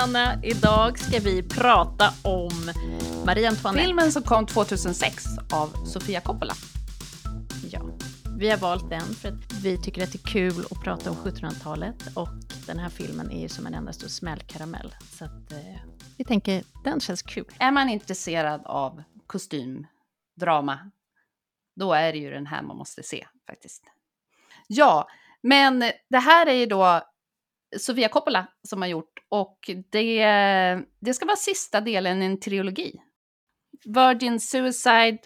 Sanna! Idag ska vi prata om Marie Antoinette. Filmen som kom 2006 av Sofia Coppola. Ja, vi har valt den för att vi tycker att det är kul att prata om 1700-talet och den här filmen är ju som en enda stor smällkaramell. Så att eh, vi tänker, den känns kul. Är man intresserad av kostym, drama, då är det ju den här man måste se faktiskt. Ja, men det här är ju då Sofia Coppola som har gjort och det, det ska vara sista delen i en trilogi. Virgin Suicide,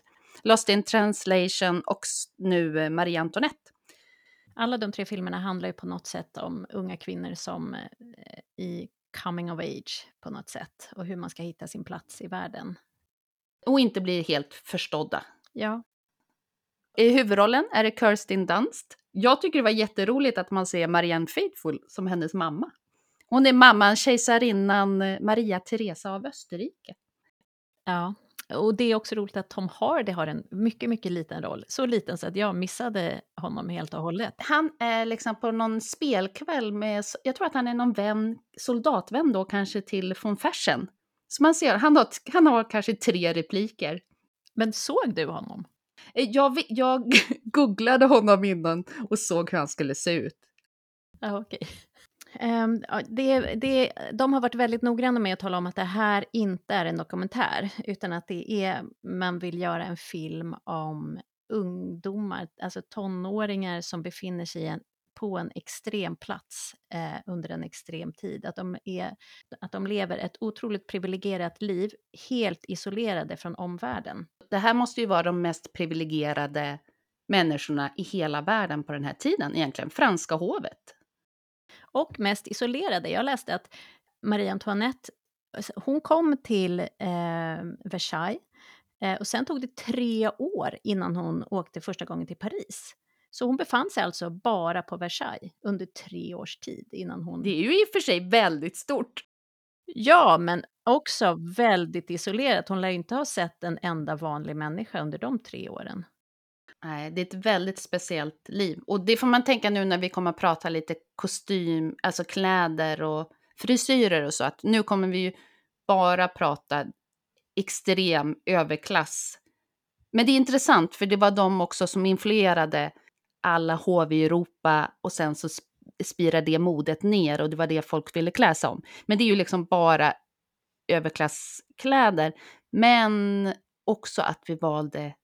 Lost in translation och nu eh, Marie Antoinette. Alla de tre filmerna handlar ju på något sätt om unga kvinnor som eh, i coming of age på något sätt och hur man ska hitta sin plats i världen. Och inte bli helt förstådda. Ja. I huvudrollen är det Kirsten Dunst. Jag tycker det var jätteroligt att man ser Marianne Faithfull som hennes mamma. Hon är mamman, kejsarinnan eh, Maria Teresa av Österrike. Ja, och det är också roligt att Tom Hardy har en mycket, mycket liten roll. Så liten så att jag missade honom helt och hållet. Han är liksom på någon spelkväll med, jag tror att han är någon vän, soldatvän då kanske till von Fersen. Så man ser, han har, han har kanske tre repliker. Men såg du honom? Eh, jag, jag googlade honom innan och såg hur han skulle se ut. Ja, okej. Um, det, det, de har varit väldigt noggranna med att tala om att det här inte är en dokumentär, utan att det är, man vill göra en film om ungdomar, alltså tonåringar som befinner sig en, på en extrem plats eh, under en extrem tid. Att de, är, att de lever ett otroligt privilegierat liv, helt isolerade från omvärlden. Det här måste ju vara de mest privilegierade människorna i hela världen på den här tiden, egentligen, franska hovet och mest isolerade. Jag läste att Marie Antoinette, alltså, hon kom till eh, Versailles eh, och sen tog det tre år innan hon åkte första gången till Paris. Så hon befann sig alltså bara på Versailles under tre års tid innan hon... Det är ju i och för sig väldigt stort. Ja, men också väldigt isolerat. Hon lär ju inte ha sett en enda vanlig människa under de tre åren. Nej, det är ett väldigt speciellt liv. Och det får man tänka nu när vi kommer att prata lite kostym, alltså kläder och frisyrer och så, att nu kommer vi ju bara prata extrem överklass. Men det är intressant, för det var de också som influerade alla hov i Europa och sen så spirade det modet ner och det var det folk ville klä sig om. Men det är ju liksom bara överklasskläder. Men också att vi valde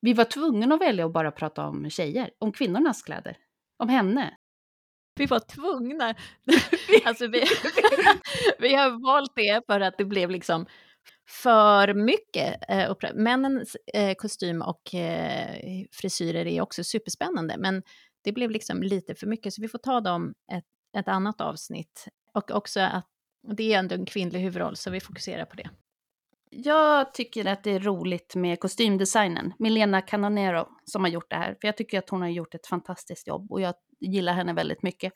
vi var tvungna att välja att bara prata om tjejer, om kvinnornas kläder, om henne. Vi var tvungna. alltså vi, vi har valt det för att det blev liksom för mycket. Eh, Männens eh, kostym och eh, frisyrer är också superspännande, men det blev liksom lite för mycket, så vi får ta dem ett, ett annat avsnitt. Och också att det är ändå en kvinnlig huvudroll, så vi fokuserar på det. Jag tycker att det är roligt med kostymdesignen, Milena Canonero, som har gjort det här. För jag tycker att hon har gjort ett fantastiskt jobb och jag gillar henne väldigt mycket.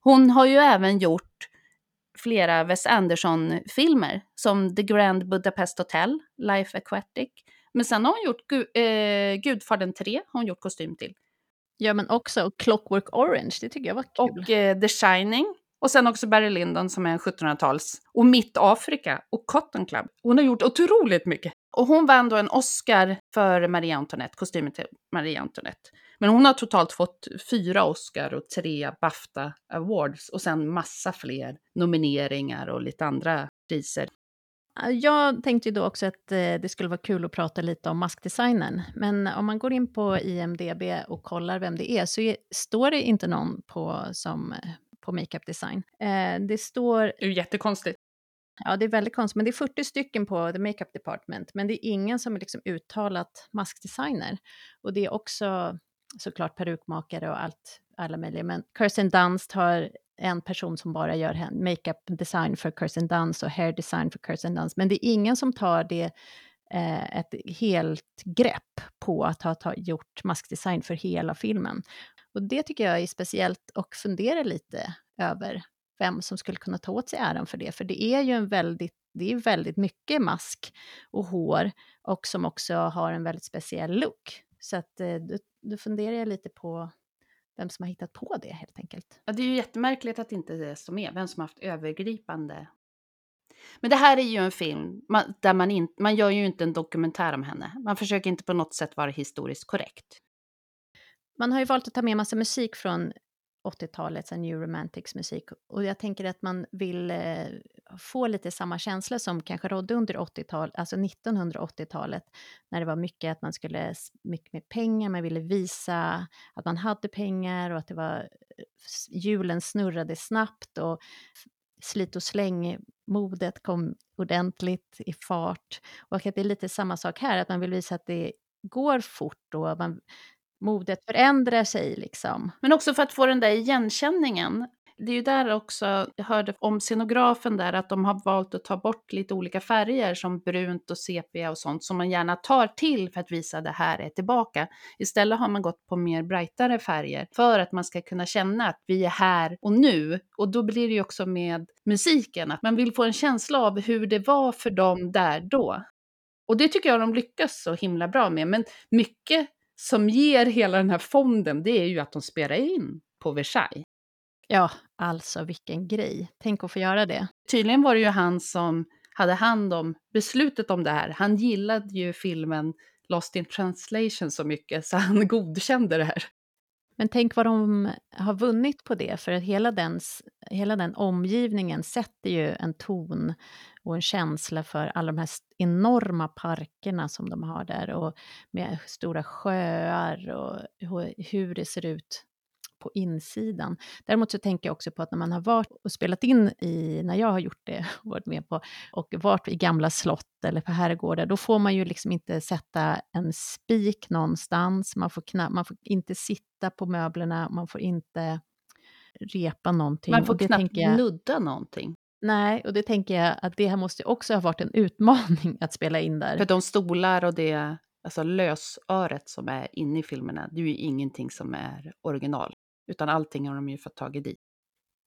Hon har ju även gjort flera Wes Anderson-filmer, som The Grand Budapest Hotel, Life Aquatic. Men sen har hon gjort Gu eh, Gudfadern 3, har hon gjort kostym till. Ja, men också Clockwork Orange, det tycker jag var kul. Och eh, The Shining och sen också Barry Lyndon som är en 1700-tals. Och Mitt Afrika och Cotton Club. Hon har gjort otroligt mycket. Och hon vann då en Oscar för Marie Antoinette, kostymen till Marie Antoinette. Men hon har totalt fått fyra Oscar och tre Bafta Awards och sen massa fler nomineringar och lite andra priser. Jag tänkte ju då också att eh, det skulle vara kul att prata lite om maskdesignen. Men om man går in på IMDB och kollar vem det är så står det inte någon på som på makeup design. Eh, det står... Det är jättekonstigt. Ja, det är väldigt konstigt, men det är 40 stycken på the makeup department, men det är ingen som är liksom uttalat maskdesigner. Och det är också såklart perukmakare och allt, alla möjliga, men Kirsten Dunst har en person som bara gör makeup design för Kirsten Dunst och hair design för Kirsten Dunst, men det är ingen som tar det eh, ett helt grepp på att ha ta, gjort maskdesign för hela filmen. Och det tycker jag är speciellt och fundera lite över vem som skulle kunna ta åt sig äran för det. För det är ju en väldigt, det är väldigt mycket mask och hår och som också har en väldigt speciell look. Så att eh, då, då funderar jag lite på vem som har hittat på det helt enkelt. Ja, det är ju jättemärkligt att inte det står med, vem som har haft övergripande Men det här är ju en film man, där man, in, man gör ju inte en dokumentär om henne. Man försöker inte på något sätt vara historiskt korrekt. Man har ju valt att ta med massa musik från 80-talets New Romantics musik. Och jag tänker att man vill eh, få lite samma känsla som kanske rådde under 80-talet, alltså 1980-talet, när det var mycket att man skulle, mycket med pengar, man ville visa att man hade pengar och att det var, eh, hjulen snurrade snabbt och slit och släng-modet kom ordentligt i fart. Och att det är lite samma sak här, att man vill visa att det går fort och man modet förändrar sig liksom. Men också för att få den där igenkänningen. Det är ju där också, jag hörde om scenografen där, att de har valt att ta bort lite olika färger som brunt och sepia och sånt som man gärna tar till för att visa att det här är tillbaka. Istället har man gått på mer brightare färger för att man ska kunna känna att vi är här och nu. Och då blir det ju också med musiken, att man vill få en känsla av hur det var för dem där då. Och det tycker jag de lyckas så himla bra med. Men mycket som ger hela den här fonden, det är ju att de spelar in på Versailles. Ja, alltså vilken grej. Tänk att få göra det. Tydligen var det ju han som hade hand om beslutet om det här. Han gillade ju filmen Lost in translation så mycket så han godkände det här. Men tänk vad de har vunnit på det, för att hela den, hela den omgivningen sätter ju en ton och en känsla för alla de här enorma parkerna som de har där och med stora sjöar och hur det ser ut på insidan. Däremot så tänker jag också på att när man har varit och spelat in i, när jag har gjort det, varit med på, och varit i gamla slott eller på herrgårdar, då får man ju liksom inte sätta en spik någonstans, man får, knappt, man får inte sitta på möblerna, man får inte repa någonting. Man får knappt jag, nudda någonting. Nej, och det tänker jag att det här måste också ha varit en utmaning att spela in där. För de stolar och det, alltså lösöret som är inne i filmerna, det är ju ingenting som är original, utan allting har de ju fått tag i.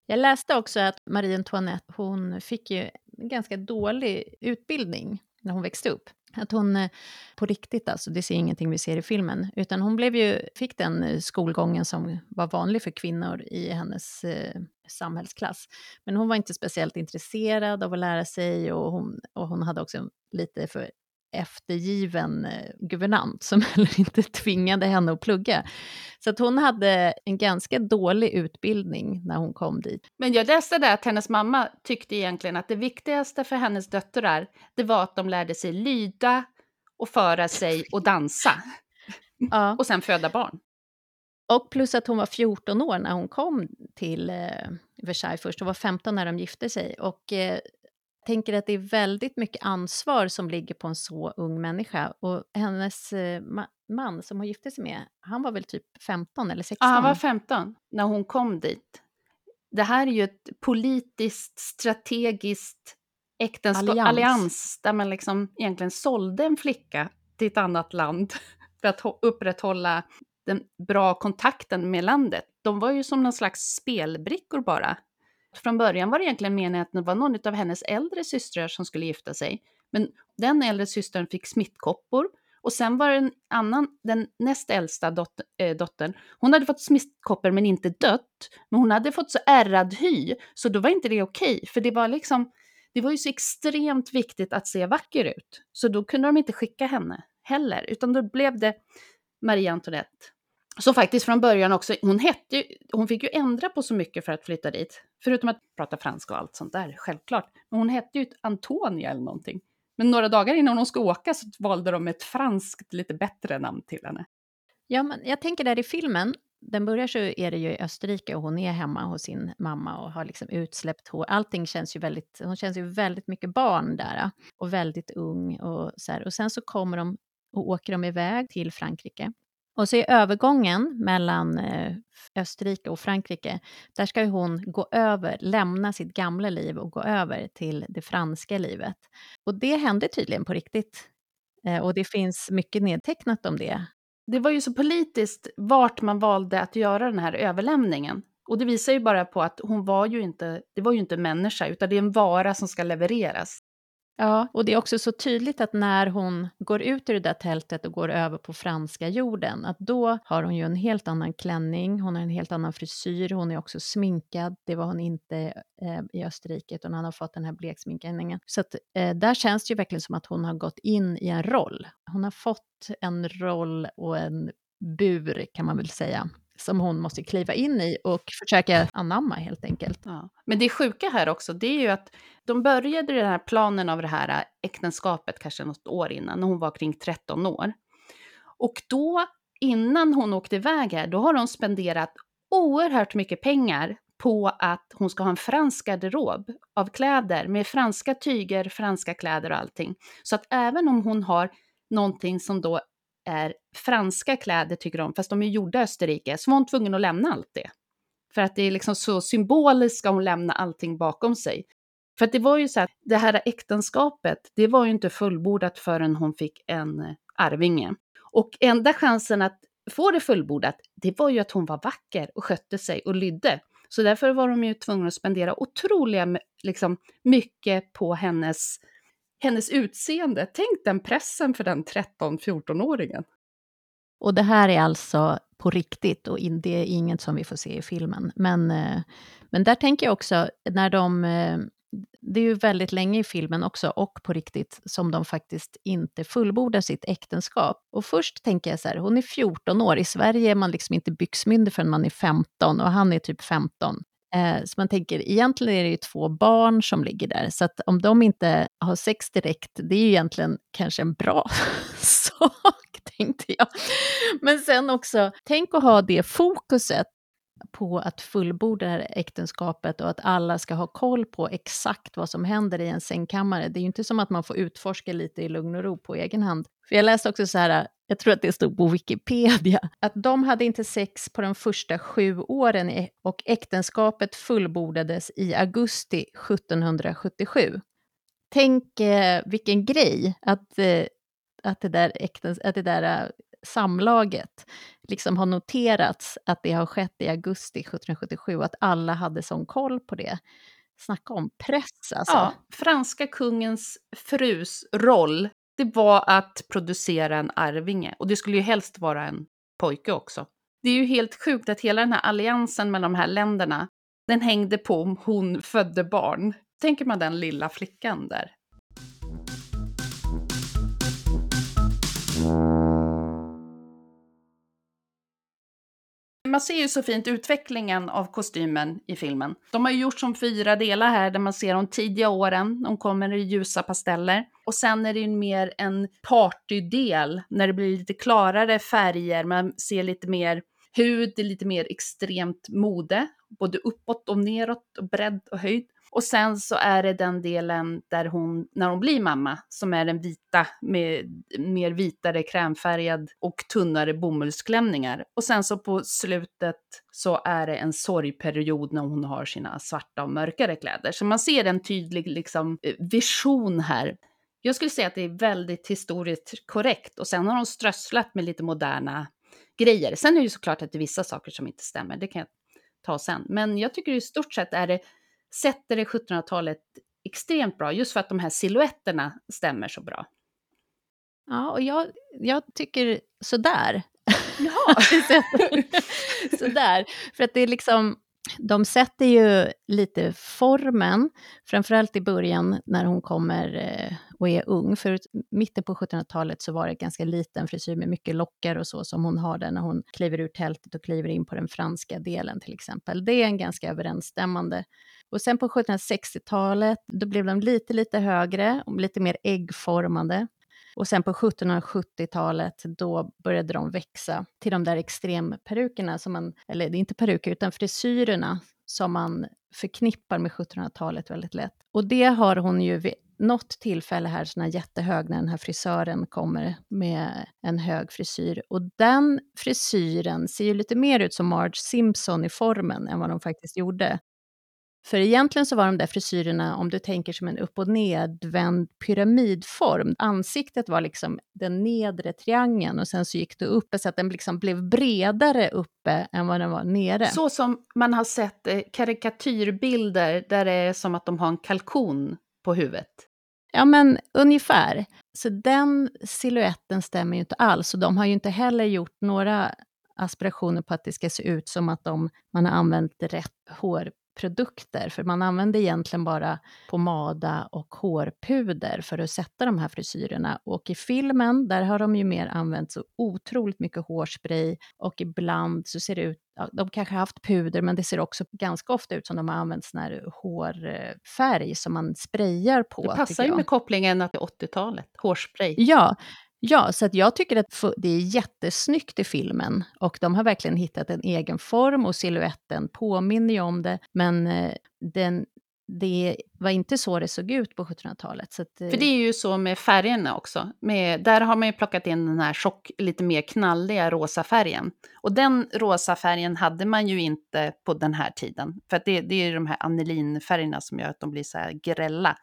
Jag läste också att Marie Antoinette, hon fick ju en ganska dålig utbildning när hon växte upp. Att hon eh, på riktigt, alltså, det ser ingenting vi ser i filmen, utan hon blev ju, fick den eh, skolgången som var vanlig för kvinnor i hennes eh, samhällsklass. Men hon var inte speciellt intresserad av att lära sig och hon, och hon hade också lite för eftergiven eh, guvernant som heller inte tvingade henne att plugga. Så att hon hade en ganska dålig utbildning när hon kom dit. Men jag läste där att hennes mamma tyckte egentligen att det viktigaste för hennes döttrar, det var att de lärde sig lyda och föra sig och dansa. Ja. och sen föda barn. Och plus att hon var 14 år när hon kom till eh, Versailles först, och var 15 när de gifte sig. Och eh, tänker att det är väldigt mycket ansvar som ligger på en så ung människa. Och hennes eh, ma man som hon gifte sig med, han var väl typ 15 eller 16? Ja, han var 15 när hon kom dit. Det här är ju ett politiskt, strategiskt äktenskap, allians. allians där man liksom egentligen sålde en flicka till ett annat land för att upprätthålla den bra kontakten med landet. De var ju som någon slags spelbrickor bara från början var det egentligen meningen att det var någon av hennes äldre systrar som skulle gifta sig. Men den äldre systern fick smittkoppor och sen var det en annan, den näst äldsta dot, äh, dottern, hon hade fått smittkoppor men inte dött. Men hon hade fått så ärrad hy, så då var inte det okej. Okay, för det var liksom, det var ju så extremt viktigt att se vacker ut. Så då kunde de inte skicka henne heller, utan då blev det Marie Antoinette. Som faktiskt från början också, hon, hette, hon fick ju ändra på så mycket för att flytta dit. Förutom att prata franska och allt sånt där, självklart. Men hon hette ju Antonia eller någonting. Men några dagar innan hon skulle åka så valde de ett franskt lite bättre namn till henne. Ja, men jag tänker där i filmen, den börjar så är det ju i Österrike och hon är hemma hos sin mamma och har liksom utsläppt hår. Allting känns ju väldigt, hon känns ju väldigt mycket barn där och väldigt ung och så här. Och sen så kommer de och åker de iväg till Frankrike. Och så i övergången mellan eh, Österrike och Frankrike, där ska hon gå över, lämna sitt gamla liv och gå över till det franska livet. Och det hände tydligen på riktigt. Eh, och det finns mycket nedtecknat om det. Det var ju så politiskt vart man valde att göra den här överlämningen. Och det visar ju bara på att hon var ju inte, det var ju inte en människa, utan det är en vara som ska levereras. Ja, och det är också så tydligt att när hon går ut ur det där tältet och går över på franska jorden, att då har hon ju en helt annan klänning, hon har en helt annan frisyr, hon är också sminkad, det var hon inte eh, i Österrike, utan han har fått den här bleksminkningen. Så att, eh, där känns det ju verkligen som att hon har gått in i en roll. Hon har fått en roll och en bur, kan man väl säga, som hon måste kliva in i och försöka anamma helt enkelt. Ja. Men det sjuka här också, det är ju att de började den här planen av det här äktenskapet kanske något år innan, när hon var kring 13 år. Och då, innan hon åkte iväg här, då har de spenderat oerhört mycket pengar på att hon ska ha en fransk garderob av kläder med franska tyger, franska kläder och allting. Så att även om hon har någonting som då är franska kläder tycker de, fast de är gjorda i Österrike, så var hon tvungen att lämna allt det. För att det är liksom så symboliskt ska hon lämna allting bakom sig. För att det var ju så att det här äktenskapet, det var ju inte fullbordat förrän hon fick en eh, arvinge. Och enda chansen att få det fullbordat, det var ju att hon var vacker och skötte sig och lydde. Så därför var de ju tvungna att spendera otroliga liksom, mycket på hennes hennes utseende. Tänk den pressen för den 13-14-åringen. Och det här är alltså på riktigt och det är inget som vi får se i filmen. Men, eh, men där tänker jag också, när de... Eh, det är ju väldigt länge i filmen också, och på riktigt, som de faktiskt inte fullbordar sitt äktenskap. Och först tänker jag så här, hon är 14 år, i Sverige är man liksom inte byxmyndig förrän man är 15, och han är typ 15. Eh, så man tänker, egentligen är det ju två barn som ligger där, så att om de inte har sex direkt, det är ju egentligen kanske en bra sak, tänkte jag. Men sen också, tänk att ha det fokuset på att fullborda det här äktenskapet och att alla ska ha koll på exakt vad som händer i en sängkammare. Det är ju inte som att man får utforska lite i lugn och ro på egen hand. För jag läste också så här, jag tror att det stod på Wikipedia, att de hade inte sex på de första sju åren och äktenskapet fullbordades i augusti 1777. Tänk eh, vilken grej att, eh, att det där, äktens, att det där eh, samlaget liksom har noterats att det har skett i augusti 1777 och att alla hade sån koll på det. Snacka om press alltså. Ja, franska kungens frus roll, det var att producera en arvinge. Och det skulle ju helst vara en pojke också. Det är ju helt sjukt att hela den här alliansen mellan de här länderna, den hängde på om hon födde barn. Tänker man den lilla flickan där? Man ser ju så fint utvecklingen av kostymen i filmen. De har ju gjort som fyra delar här där man ser de tidiga åren, de kommer i ljusa pasteller. Och sen är det ju mer en partydel när det blir lite klarare färger, man ser lite mer hud, det är lite mer extremt mode, både uppåt och neråt, och bredd och höjd. Och sen så är det den delen där hon, när hon blir mamma, som är den vita med mer vitare krämfärgad och tunnare bomullsklänningar. Och sen så på slutet så är det en sorgperiod när hon har sina svarta och mörkare kläder. Så man ser en tydlig liksom, eh, vision här. Jag skulle säga att det är väldigt historiskt korrekt och sen har de strösslat med lite moderna grejer. Sen är det ju såklart att det är vissa saker som inte stämmer, det kan jag ta sen. Men jag tycker i stort sett är det sätter det 1700-talet extremt bra, just för att de här siluetterna stämmer så bra. Ja, och jag, jag tycker sådär. Ja. sådär. För att det är liksom, de sätter ju lite formen, framförallt i början när hon kommer eh, och är ung. För mitten på 1700-talet så var det ganska liten frisyr med mycket lockar och så som hon har där när hon kliver ur tältet och kliver in på den franska delen till exempel. Det är en ganska överensstämmande. Och sen på 1760-talet, då blev de lite, lite högre, lite mer äggformade. Och sen på 1770-talet, då började de växa till de där extremperukerna, som man, eller det är inte peruker, utan frisyrerna som man förknippar med 1700-talet väldigt lätt. Och det har hon ju vid något tillfälle här, sån här jättehög, när den här frisören kommer med en hög frisyr. Och den frisyren ser ju lite mer ut som Marge Simpson i formen än vad de faktiskt gjorde. För egentligen så var de där frisyrerna, om du tänker som en upp och nedvänd pyramidform, ansiktet var liksom den nedre triangeln och sen så gick det upp så att den liksom blev bredare uppe än vad den var nere. Så som man har sett eh, karikatyrbilder där det är som att de har en kalkon på huvudet. Ja, men ungefär. Så den siluetten stämmer ju inte alls. Och de har ju inte heller gjort några aspirationer på att det ska se ut som att de, man har använt rätt hårprodukter. För man använder egentligen bara pomada och hårpuder för att sätta de här frisyrerna. Och i filmen, där har de ju mer använt så otroligt mycket hårspray och ibland så ser det ut, ja, de kanske har haft puder, men det ser också ganska ofta ut som de har använt sån här hårfärg som man sprayar på. Det passar ju med kopplingen till 80-talet, hårspray. Ja, Ja, så att jag tycker att det är jättesnyggt i filmen. Och de har verkligen hittat en egen form och siluetten påminner ju om det. Men eh, den, det var inte så det såg ut på 1700-talet. Att, eh, För det är ju så med färgerna också. Med, där har man ju plockat in den här tjock, lite mer knalliga rosa färgen. Och den rosa färgen hade man ju inte på den här tiden. För det, det är ju de här anilinfärgerna som gör att de blir så här grälla.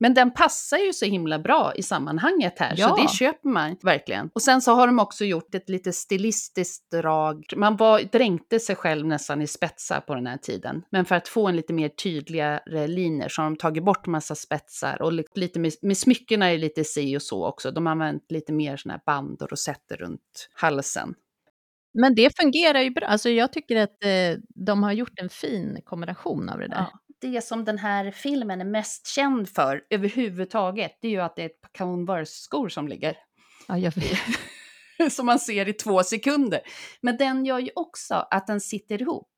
Men den passar ju så himla bra i sammanhanget här, ja. så det köper man verkligen. Och sen så har de också gjort ett lite stilistiskt drag. Man var, dränkte sig själv nästan i spetsar på den här tiden. Men för att få en lite mer tydligare linjer så har de tagit bort massa spetsar. Och lite med, med smyckena är lite si och så också. De har använt lite mer sådana här band och rosetter runt halsen. Men det fungerar ju bra. Alltså jag tycker att eh, de har gjort en fin kombination av det där. Ja det som den här filmen är mest känd för överhuvudtaget, det är ju att det är ett par Converse-skor som ligger. Ja, jag vet. som man ser i två sekunder. Men den gör ju också att den sitter ihop.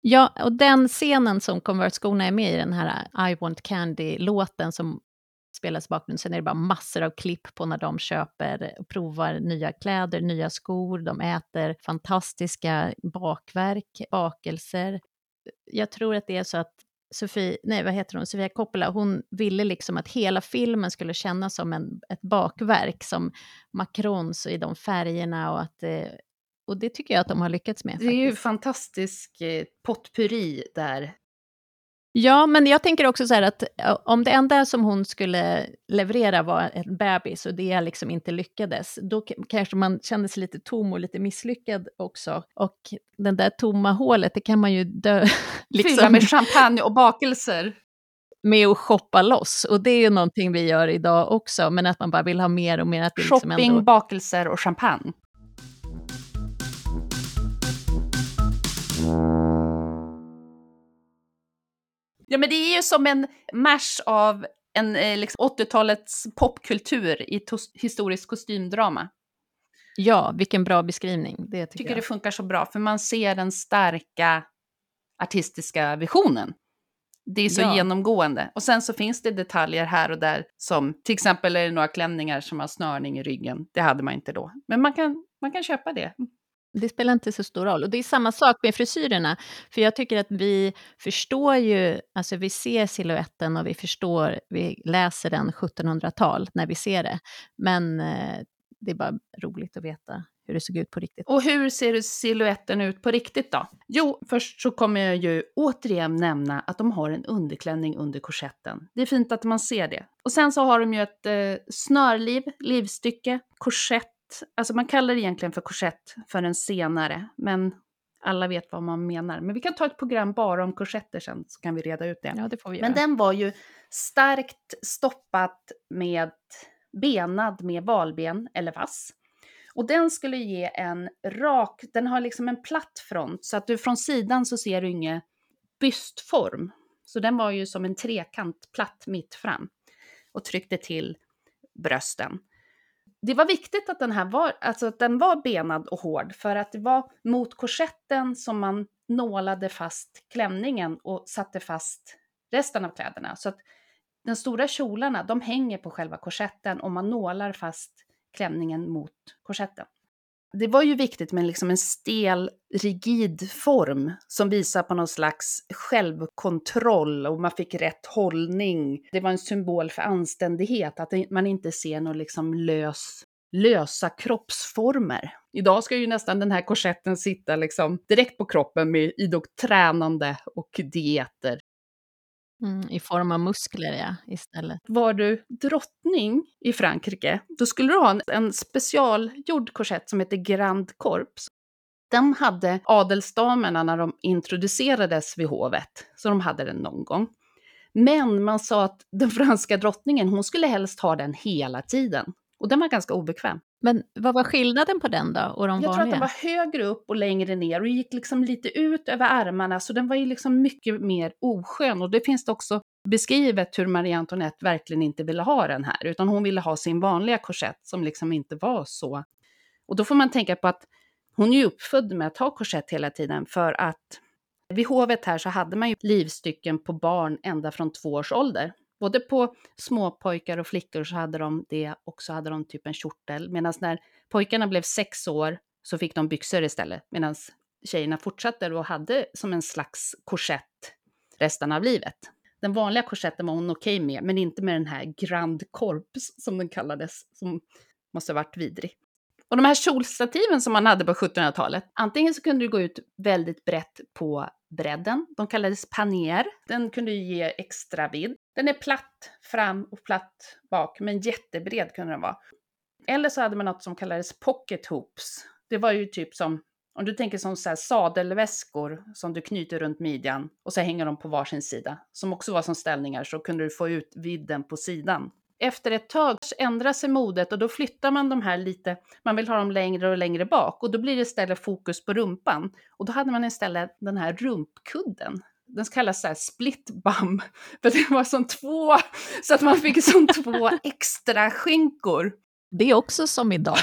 Ja, och den scenen som Converse-skorna är med i, den här I want candy-låten som spelas i bakgrunden, sen är det bara massor av klipp på när de köper och provar nya kläder, nya skor, de äter fantastiska bakverk, bakelser, jag tror att det är så att Sofie, nej vad heter hon, Sofia Coppola, hon ville liksom att hela filmen skulle kännas som en, ett bakverk, som Macrons i de färgerna och att eh, och det tycker jag att de har lyckats med. Det är ju fantastisk eh, potpurri där. Ja, men jag tänker också så här att om det enda som hon skulle leverera var en bebis och det liksom inte lyckades, då kanske man kände sig lite tom och lite misslyckad också. Och den där tomma hålet, det kan man ju dö... liksom, Fylla med champagne och bakelser. Med att shoppa loss, och det är ju någonting vi gör idag också, men att man bara vill ha mer och mer. Att det Shopping, liksom ändå... bakelser och champagne. Ja, men det är ju som en mash av en eh, liksom 80-talets popkultur i historiskt kostymdrama. Ja, vilken bra beskrivning. Det tycker, tycker jag. det funkar så bra, för man ser den starka artistiska visionen. Det är så ja. genomgående. Och sen så finns det detaljer här och där som till exempel är det några klänningar som har snörning i ryggen. Det hade man inte då. Men man kan, man kan köpa det. Det spelar inte så stor roll. Och det är samma sak med frisyrerna. För jag tycker att vi förstår ju, alltså vi ser siluetten och vi förstår, vi läser den 1700-tal när vi ser det. Men eh, det är bara roligt att veta hur det såg ut på riktigt. Och hur ser siluetten ut på riktigt då? Jo, först så kommer jag ju återigen nämna att de har en underklänning under korsetten. Det är fint att man ser det. Och sen så har de ju ett eh, snörliv, livstycke, korsett alltså man kallar det egentligen för korsett för en senare, men alla vet vad man menar. Men vi kan ta ett program bara om korsetter sen, så kan vi reda ut det. Ja, det får vi men göra. den var ju starkt stoppat med benad med valben eller vass. Och den skulle ge en rak, den har liksom en platt front, så att du från sidan så ser du ingen bystform. Så den var ju som en trekant platt mitt fram och tryckte till brösten det var viktigt att den här var, alltså att den var benad och hård för att det var mot korsetten som man nålade fast klänningen och satte fast resten av kläderna. Så att de stora kjolarna, de hänger på själva korsetten och man nålar fast klänningen mot korsetten. Det var ju viktigt med liksom en stel, rigid form som visar på någon slags självkontroll och man fick rätt hållning. Det var en symbol för anständighet, att man inte ser någon liksom lös, lösa kroppsformer. Idag ska ju nästan den här korsetten sitta liksom direkt på kroppen med idogt tränande och dieter. Mm, I form av muskler, ja, istället. Var du drottning i Frankrike, då skulle du ha en, en specialgjord korsett som heter Grand Corps. Den hade adelsdamerna när de introducerades vid hovet, så de hade den någon gång. Men man sa att den franska drottningen, hon skulle helst ha den hela tiden. Och den var ganska obekväm. Men vad var skillnaden på den då och de Jag vanliga? tror att den var högre upp och längre ner och gick liksom lite ut över armarna, så den var ju liksom mycket mer oskön. Och det finns det också beskrivet hur Marie Antoinette verkligen inte ville ha den här, utan hon ville ha sin vanliga korsett som liksom inte var så. Och då får man tänka på att hon är ju uppfödd med att ha korsett hela tiden för att vid hovet här så hade man ju livstycken på barn ända från två års ålder. Både på småpojkar och flickor så hade de det och så hade de typ en kjortel. Medan när pojkarna blev sex år så fick de byxor istället. Medan tjejerna fortsatte och hade som en slags korsett resten av livet. Den vanliga korsetten var hon okej med, men inte med den här Grand Corps som den kallades, som måste ha varit vidrig. Och de här kjolstativen som man hade på 1700-talet, antingen så kunde du gå ut väldigt brett på bredden, de kallades panier, den kunde ge extra vidd. Den är platt fram och platt bak, men jättebred kunde den vara. Eller så hade man något som kallades pocket hoops. Det var ju typ som, om du tänker som så här sadelväskor som du knyter runt midjan och så hänger de på varsin sida, som också var som ställningar, så kunde du få ut vidden på sidan efter ett tag så ändrar sig modet och då flyttar man de här lite, man vill ha dem längre och längre bak och då blir det istället fokus på rumpan. Och då hade man istället den här rumpkudden. Den kallas så här split bum, för det var som två, så att man fick som två extra skinkor. Det är också som idag.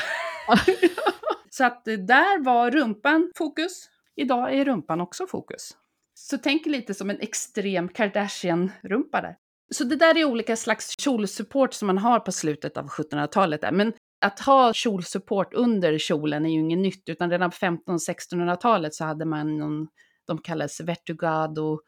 så att där var rumpan fokus, idag är rumpan också fokus. Så tänk lite som en extrem Kardashian-rumpa där. Så det där är olika slags kjolsupport som man har på slutet av 1700-talet. Där. Men att ha kjolsupport under kjolen är ju inget nytt, utan redan på 1500-1600-talet så hade man någon, de kallades vertugado,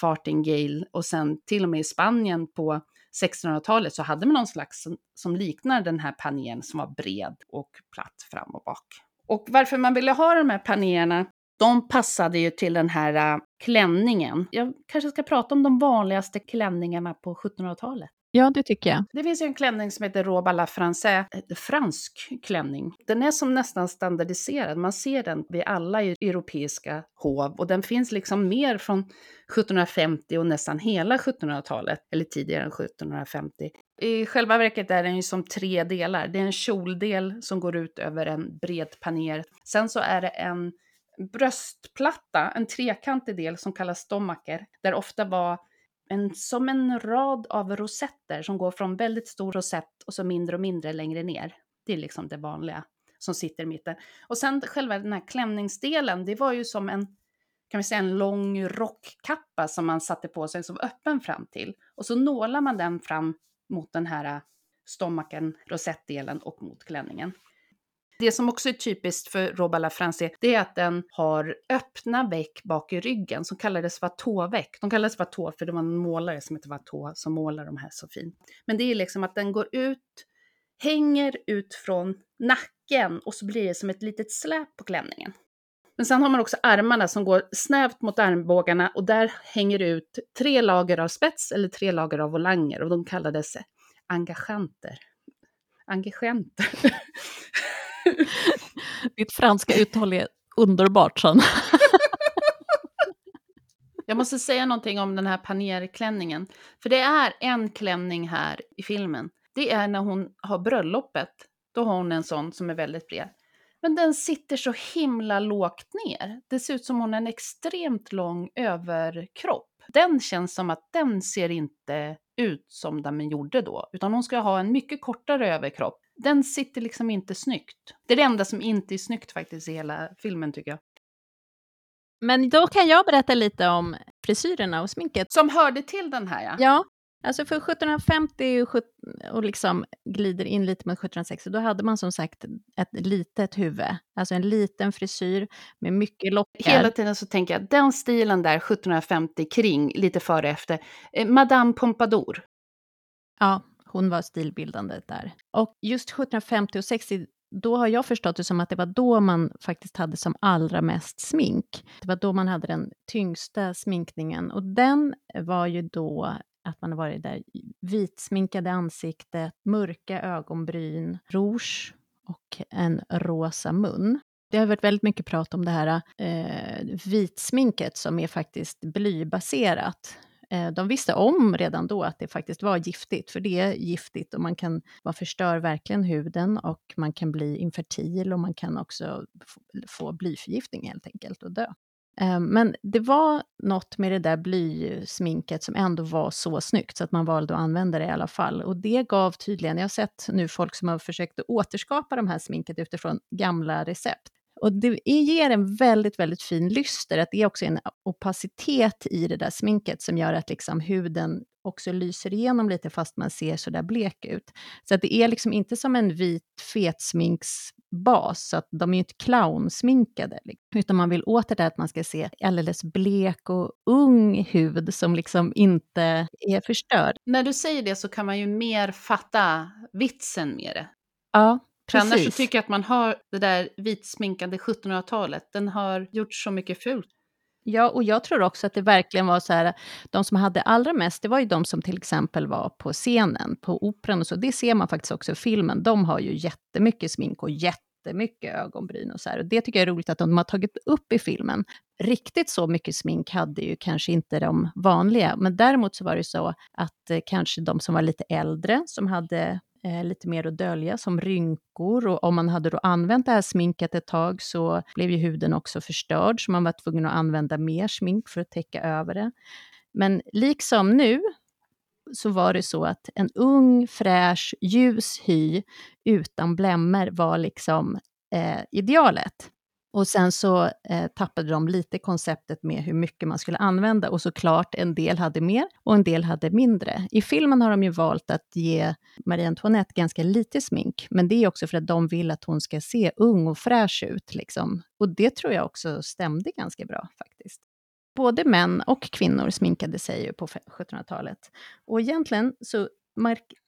fartingale och sen till och med i Spanien på 1600-talet så hade man någon slags som, som liknar den här panelen som var bred och platt fram och bak. Och varför man ville ha de här panéerna, de passade ju till den här äh, klänningen. Jag kanske ska prata om de vanligaste klänningarna på 1700-talet. Ja, det tycker jag. Det finns ju en klänning som heter robe à la française, eh, fransk klänning. Den är som nästan standardiserad, man ser den vid alla europeiska hov och den finns liksom mer från 1750 och nästan hela 1700-talet, eller tidigare än 1750. I själva verket är den ju som tre delar. Det är en kjoldel som går ut över en bred paner. Sen så är det en bröstplatta, en trekantig del som kallas stomaker, där ofta var en, som en rad av rosetter som går från väldigt stor rosett och så mindre och mindre längre ner. Det är liksom det vanliga som sitter i mitten. Och sen själva den här klänningsdelen, det var ju som en, kan vi säga en lång rockkappa som man satte på sig som öppen fram till. Och så nålar man den fram mot den här äh, stomaken, rosettdelen och mot klänningen. Det som också är typiskt för Robe la France, det är att den har öppna veck bak i ryggen som kallades Watteau-veck. De kallades Watteau för det var en målare som hette Watteau som målar de här så fint. Men det är liksom att den går ut, hänger ut från nacken och så blir det som ett litet släp på klänningen. Men sen har man också armarna som går snävt mot armbågarna och där hänger det ut tre lager av spets eller tre lager av volanger och de kallades engagementer. Engagementer. Ditt franska uttal är underbart, Sanna. Jag måste säga någonting om den här panierklänningen. För det är en klänning här i filmen. Det är när hon har bröllopet. Då har hon en sån som är väldigt bred. Men den sitter så himla lågt ner. Det ser ut som hon har en extremt lång överkropp. Den känns som att den ser inte ut som den gjorde då, utan hon ska ha en mycket kortare överkropp den sitter liksom inte snyggt. Det är det enda som inte är snyggt faktiskt i hela filmen tycker jag. Men då kan jag berätta lite om frisyrerna och sminket. Som hörde till den här ja. Ja, alltså för 1750 och liksom glider in lite mot 1760, då hade man som sagt ett litet huvud, alltså en liten frisyr med mycket lockar. Hela tiden så tänker jag, den stilen där 1750 kring, lite före efter, eh, Madame Pompadour. Ja, hon var stilbildande där. Och just 1750 och 60, då har jag förstått det som att det var då man faktiskt hade som allra mest smink. Det var då man hade den tyngsta sminkningen och den var ju då att man har varit där vitsminkade ansiktet, mörka ögonbryn, rouge och en rosa mun. Det har varit väldigt mycket prat om det här eh, vitsminket som är faktiskt blybaserat Eh, de visste om redan då att det faktiskt var giftigt, för det är giftigt och man, kan, man förstör verkligen huden och man kan bli infertil och man kan också få blyförgiftning helt enkelt och dö. Eh, men det var något med det där blysminket som ändå var så snyggt så att man valde att använda det i alla fall. Och det gav tydligen, jag har sett nu folk som har försökt att återskapa de här sminket utifrån gamla recept. Och det ger en väldigt, väldigt fin lyster, att det är också en opacitet i det där sminket som gör att liksom huden också lyser igenom lite fast man ser så där blek ut. Så att det är liksom inte som en vit fetsminksbas, så att de är ju inte clownsminkade, utan man vill åt det där att man ska se alldeles blek och ung hud som liksom inte är förstörd. När du säger det så kan man ju mer fatta vitsen med det. Ja, för annars så tycker jag att man har det där vitsminkande 1700-talet, den har gjort så mycket fult. Ja, och jag tror också att det verkligen var så här, de som hade allra mest, det var ju de som till exempel var på scenen, på operan och så. Det ser man faktiskt också i filmen. De har ju jättemycket smink och jättemycket ögonbryn och så här. Och det tycker jag är roligt att de har tagit upp i filmen. Riktigt så mycket smink hade ju kanske inte de vanliga, men däremot så var det så att eh, kanske de som var lite äldre, som hade eh, lite mer att dölja, som rynkor. Och om man hade då använt det här sminket ett tag så blev ju huden också förstörd, så man var tvungen att använda mer smink för att täcka över det. Men liksom nu så var det så att en ung, fräsch, ljus hy utan blämmer var liksom eh, idealet. Och sen så eh, tappade de lite konceptet med hur mycket man skulle använda och såklart en del hade mer och en del hade mindre. I filmen har de ju valt att ge Marie Antoinette ganska lite smink, men det är också för att de vill att hon ska se ung och fräsch ut. Liksom. Och det tror jag också stämde ganska bra faktiskt. Både män och kvinnor sminkade sig ju på 1700-talet. Och egentligen så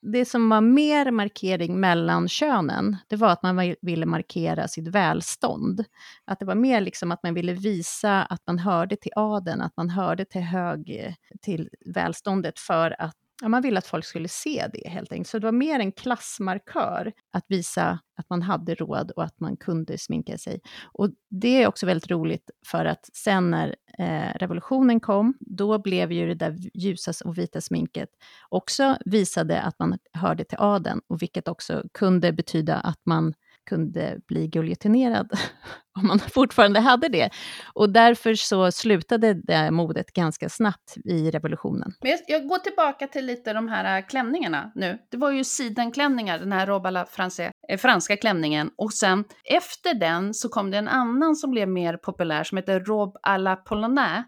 det som var mer markering mellan könen, det var att man ville markera sitt välstånd. Att det var mer liksom att man ville visa att man hörde till adeln, att man hörde till hög, eh, till välståndet för att ja, man ville att folk skulle se det helt enkelt. Så det var mer en klassmarkör att visa att man hade råd och att man kunde sminka sig. Och det är också väldigt roligt för att sen när eh, revolutionen kom, då blev ju det där ljusa och vita sminket också visade att man hörde till adeln, och vilket också kunde betyda att man kunde bli giljotinerad, om man fortfarande hade det. Och därför så slutade det modet ganska snabbt i revolutionen. Men jag, jag går tillbaka till lite de här äh, klänningarna nu. Det var ju sidenklänningar, den här robe la France, eh, franska klänningen. Och sen efter den så kom det en annan som blev mer populär som heter robe à la polonaise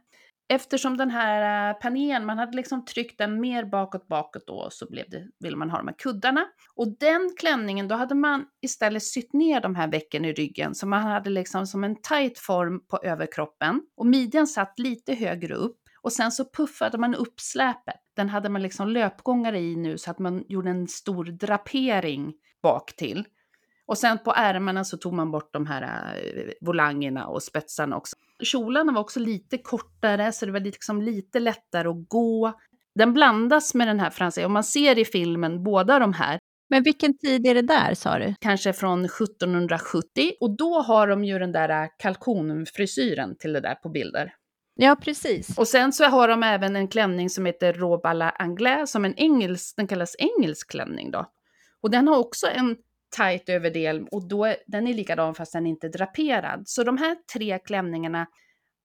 eftersom den här eh, panelen, man hade liksom tryckt den mer bakåt bakåt då, så blev det, ville man ha de här kuddarna. Och den klänningen, då hade man istället sytt ner de här vecken i ryggen, så man hade liksom som en tight form på överkroppen. Och midjan satt lite högre upp. Och sen så puffade man upp släpet. Den hade man liksom löpgångare i nu, så att man gjorde en stor drapering bak till. Och sen på ärmarna så tog man bort de här eh, volangerna och spetsarna också. Kjolarna var också lite kortare så det var liksom lite lättare att gå. Den blandas med den här franska, och man ser i filmen båda de här. Men vilken tid är det där sa du? Kanske från 1770 och då har de ju den där äh, kalkonfrisyren till det där på bilder. Ja, precis. Och sen så har de även en klänning som heter robe à la anglaise, som en engelsk, den kallas engelsk klänning då. Och den har också en tight överdel och då, den är likadan fast den är inte draperad. Så de här tre klänningarna,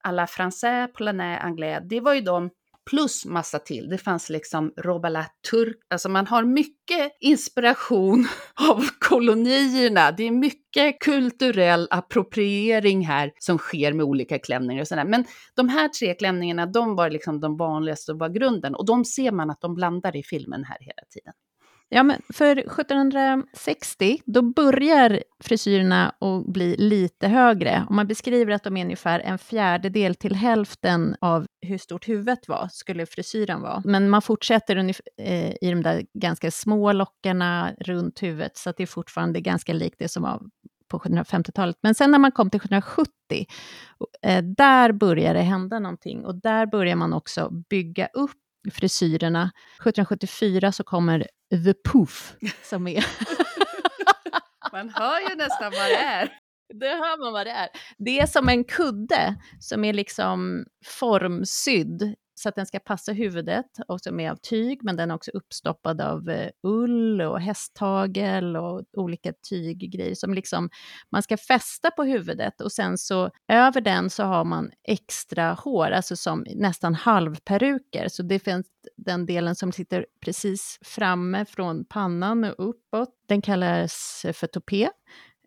alla français, polonais, anglais, det var ju de plus massa till. Det fanns liksom robala turk, alltså man har mycket inspiration av kolonierna. Det är mycket kulturell appropriering här som sker med olika klänningar och sådär. Men de här tre klänningarna, de var liksom de vanligaste och var grunden och de ser man att de blandar i filmen här hela tiden. Ja, men för 1760, då börjar frisyrerna att bli lite högre. Och man beskriver att de är ungefär en fjärdedel till hälften av hur stort huvudet var, skulle frisyren vara. Men man fortsätter eh, i de där ganska små lockarna runt huvudet, så att det är fortfarande ganska likt det som var på 1750-talet. Men sen när man kom till 1770, eh, där börjar det hända någonting. Och där börjar man också bygga upp frisyrerna. 1774 så kommer The Poof, som är... man hör ju nästan vad det är. Det hör man vad det är. Det är som en kudde som är liksom formsydd så att den ska passa huvudet och som är av tyg, men den är också uppstoppad av eh, ull och hästtagel och olika tyggrejer som liksom man ska fästa på huvudet och sen så över den så har man extra hår, alltså som nästan halvperuker. Så det finns den delen som sitter precis framme från pannan och uppåt, den kallas för topé.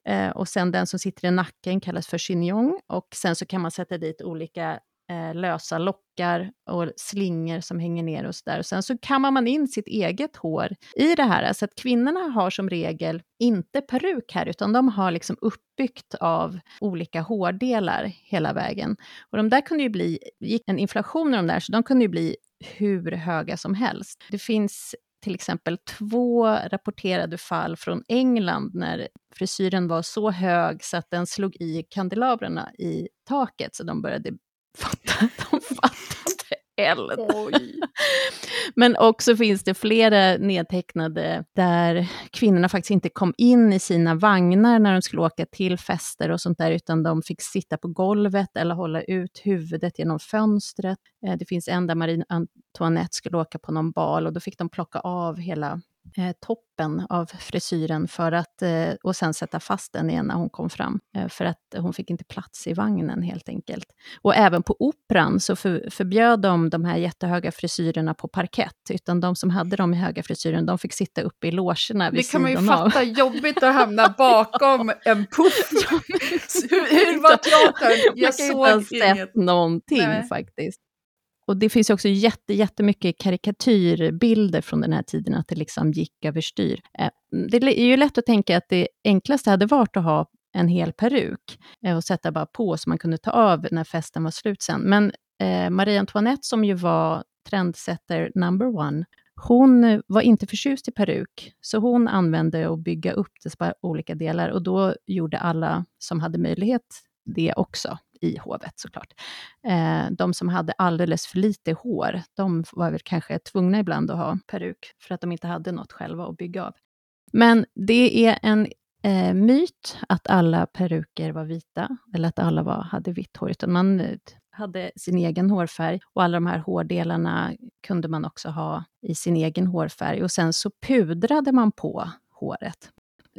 Eh, och sen den som sitter i nacken kallas för chignon och sen så kan man sätta dit olika eh, lösa lockar och slingor som hänger ner och sådär. Sen så kammar man in sitt eget hår i det här. Så att kvinnorna har som regel inte peruk här, utan de har liksom uppbyggt av olika hårdelar hela vägen. Och de där kunde ju bli, gick en inflation i de där, så de kunde ju bli hur höga som helst. Det finns till exempel två rapporterade fall från England när frisyren var så hög så att den slog i kandelabrarna i taket så de började fatta, de fattade eld. Men också finns det flera nedtecknade där kvinnorna faktiskt inte kom in i sina vagnar när de skulle åka till fester och sånt där, utan de fick sitta på golvet eller hålla ut huvudet genom fönstret. Eh, det finns en där Marie Antoinette skulle åka på någon bal och då fick de plocka av hela toppen av frisyren för att, eh, och sen sätta fast den igen när hon kom fram, eh, för att hon fick inte plats i vagnen helt enkelt. Och även på operan så för, förbjöd de de här jättehöga frisyrerna på parkett, utan de som hade de höga frisyren, de fick sitta uppe i logerna vid Det kan man ju av. fatta, jobbigt att hamna bakom en puff. hur, hur var teatern? Jag ha såg inget. sett någonting Nej. faktiskt. Och det finns ju också jätte, jättemycket karikatyrbilder från den här tiden, att det liksom gick överstyr. Eh, det är ju lätt att tänka att det enklaste hade varit att ha en hel peruk eh, och sätta bara på så man kunde ta av när festen var slut sen. Men eh, Marie Antoinette som ju var trendsetter number one, hon var inte förtjust i peruk, så hon använde att bygga upp det på olika delar och då gjorde alla som hade möjlighet det också i hovet såklart. Eh, de som hade alldeles för lite hår, de var väl kanske tvungna ibland att ha peruk, för att de inte hade något själva att bygga av. Men det är en eh, myt att alla peruker var vita, eller att alla var, hade vitt hår, utan man eh, hade sin egen hårfärg och alla de här hårdelarna kunde man också ha i sin egen hårfärg och sen så pudrade man på håret.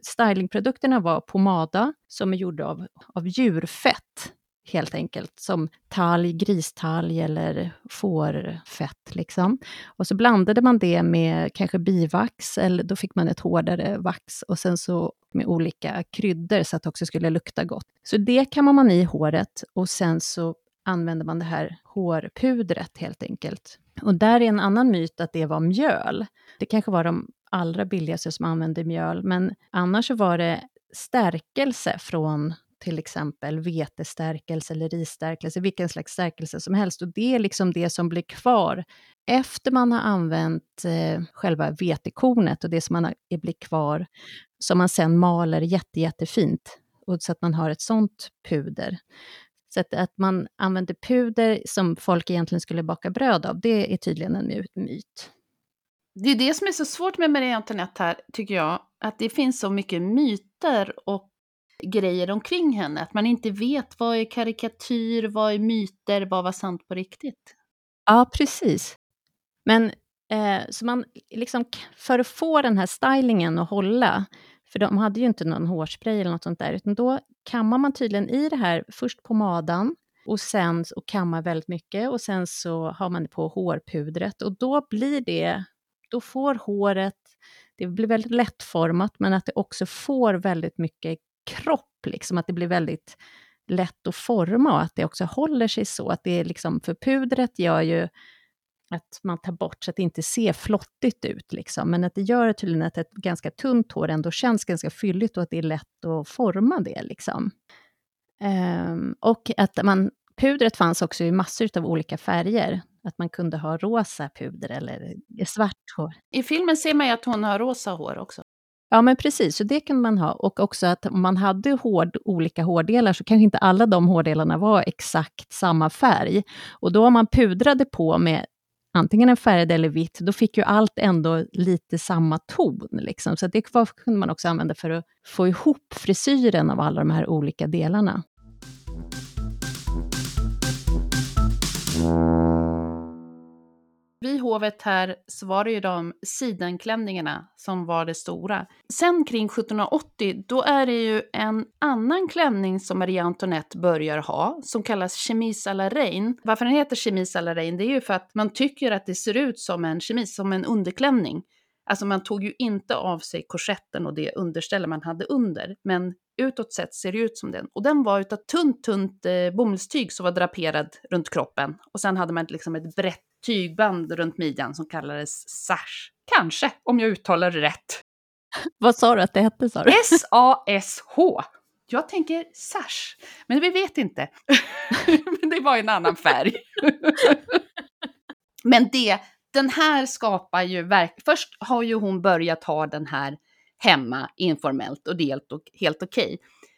Stylingprodukterna var pomada som är gjord av, av djurfett helt enkelt, som talg, gristalg eller fårfett. Liksom. Och så blandade man det med kanske bivax, eller då fick man ett hårdare vax, och sen så med olika kryddor så att det också skulle lukta gott. Så det kammar man i håret och sen så använder man det här hårpudret helt enkelt. Och där är en annan myt att det var mjöl. Det kanske var de allra billigaste som använde mjöl, men annars så var det stärkelse från till exempel vetestärkelse eller risstärkelse, vilken slags stärkelse som helst. Och det är liksom det som blir kvar efter man har använt eh, själva vetekornet och det som man har, blir kvar, som man sen maler jätte, jättefint, och så att man har ett sånt puder. Så att, att man använder puder som folk egentligen skulle baka bröd av, det är tydligen en myt. Det är det som är så svårt med Marie Antoinette här, tycker jag. Att det finns så mycket myter och grejer omkring henne. Att man inte vet vad är karikatyr, vad är myter, vad var sant på riktigt. Ja, precis. Men eh, så man, liksom, för att få den här stylingen att hålla, för de hade ju inte någon hårspray eller något sånt där, utan då kammar man tydligen i det här, först pomadan, och sen och kammar väldigt mycket, och sen så har man det på hårpudret, och då blir det, då får håret, det blir väldigt lättformat, men att det också får väldigt mycket kropp, liksom, att det blir väldigt lätt att forma och att det också håller sig så. Att det är liksom, för pudret gör ju att man tar bort så att det inte ser flottigt ut, liksom. men att det gör tydligen att ett ganska tunt hår ändå känns ganska fylligt och att det är lätt att forma det. Liksom. Um, och att man, pudret fanns också i massor av olika färger. Att man kunde ha rosa puder eller svart hår. I filmen ser man ju att hon har rosa hår också. Ja, men precis, så det kan man ha. Och också att om man hade hård, olika hårdelar, så kanske inte alla de hårdelarna var exakt samma färg. Och då om man pudrade på med antingen en färgad eller vitt, då fick ju allt ändå lite samma ton. Liksom. Så det var, kunde man också använda för att få ihop frisyren av alla de här olika delarna. Vid hovet här så var det ju de sidenklänningarna som var det stora. Sen kring 1780, då är det ju en annan klänning som Marie Antoinette börjar ha, som kallas chemise à la reine. Varför den heter chemise à la reine, det är ju för att man tycker att det ser ut som en chemise, som en underklänning. Alltså man tog ju inte av sig korsetten och det underställe man hade under, men utåt sett ser det ut som den. Och den var utav tunt, tunt eh, bomullstyg som var draperad runt kroppen. Och sen hade man liksom ett brett tygband runt midjan som kallades sash. Kanske, om jag uttalar det rätt. Vad sa du att det hette? Sa du? S-A-S-H. Jag tänker sash, men vi vet inte. men det var en annan färg. men det, den här skapar ju verk... Först har ju hon börjat ha den här hemma informellt och det är helt, helt okej.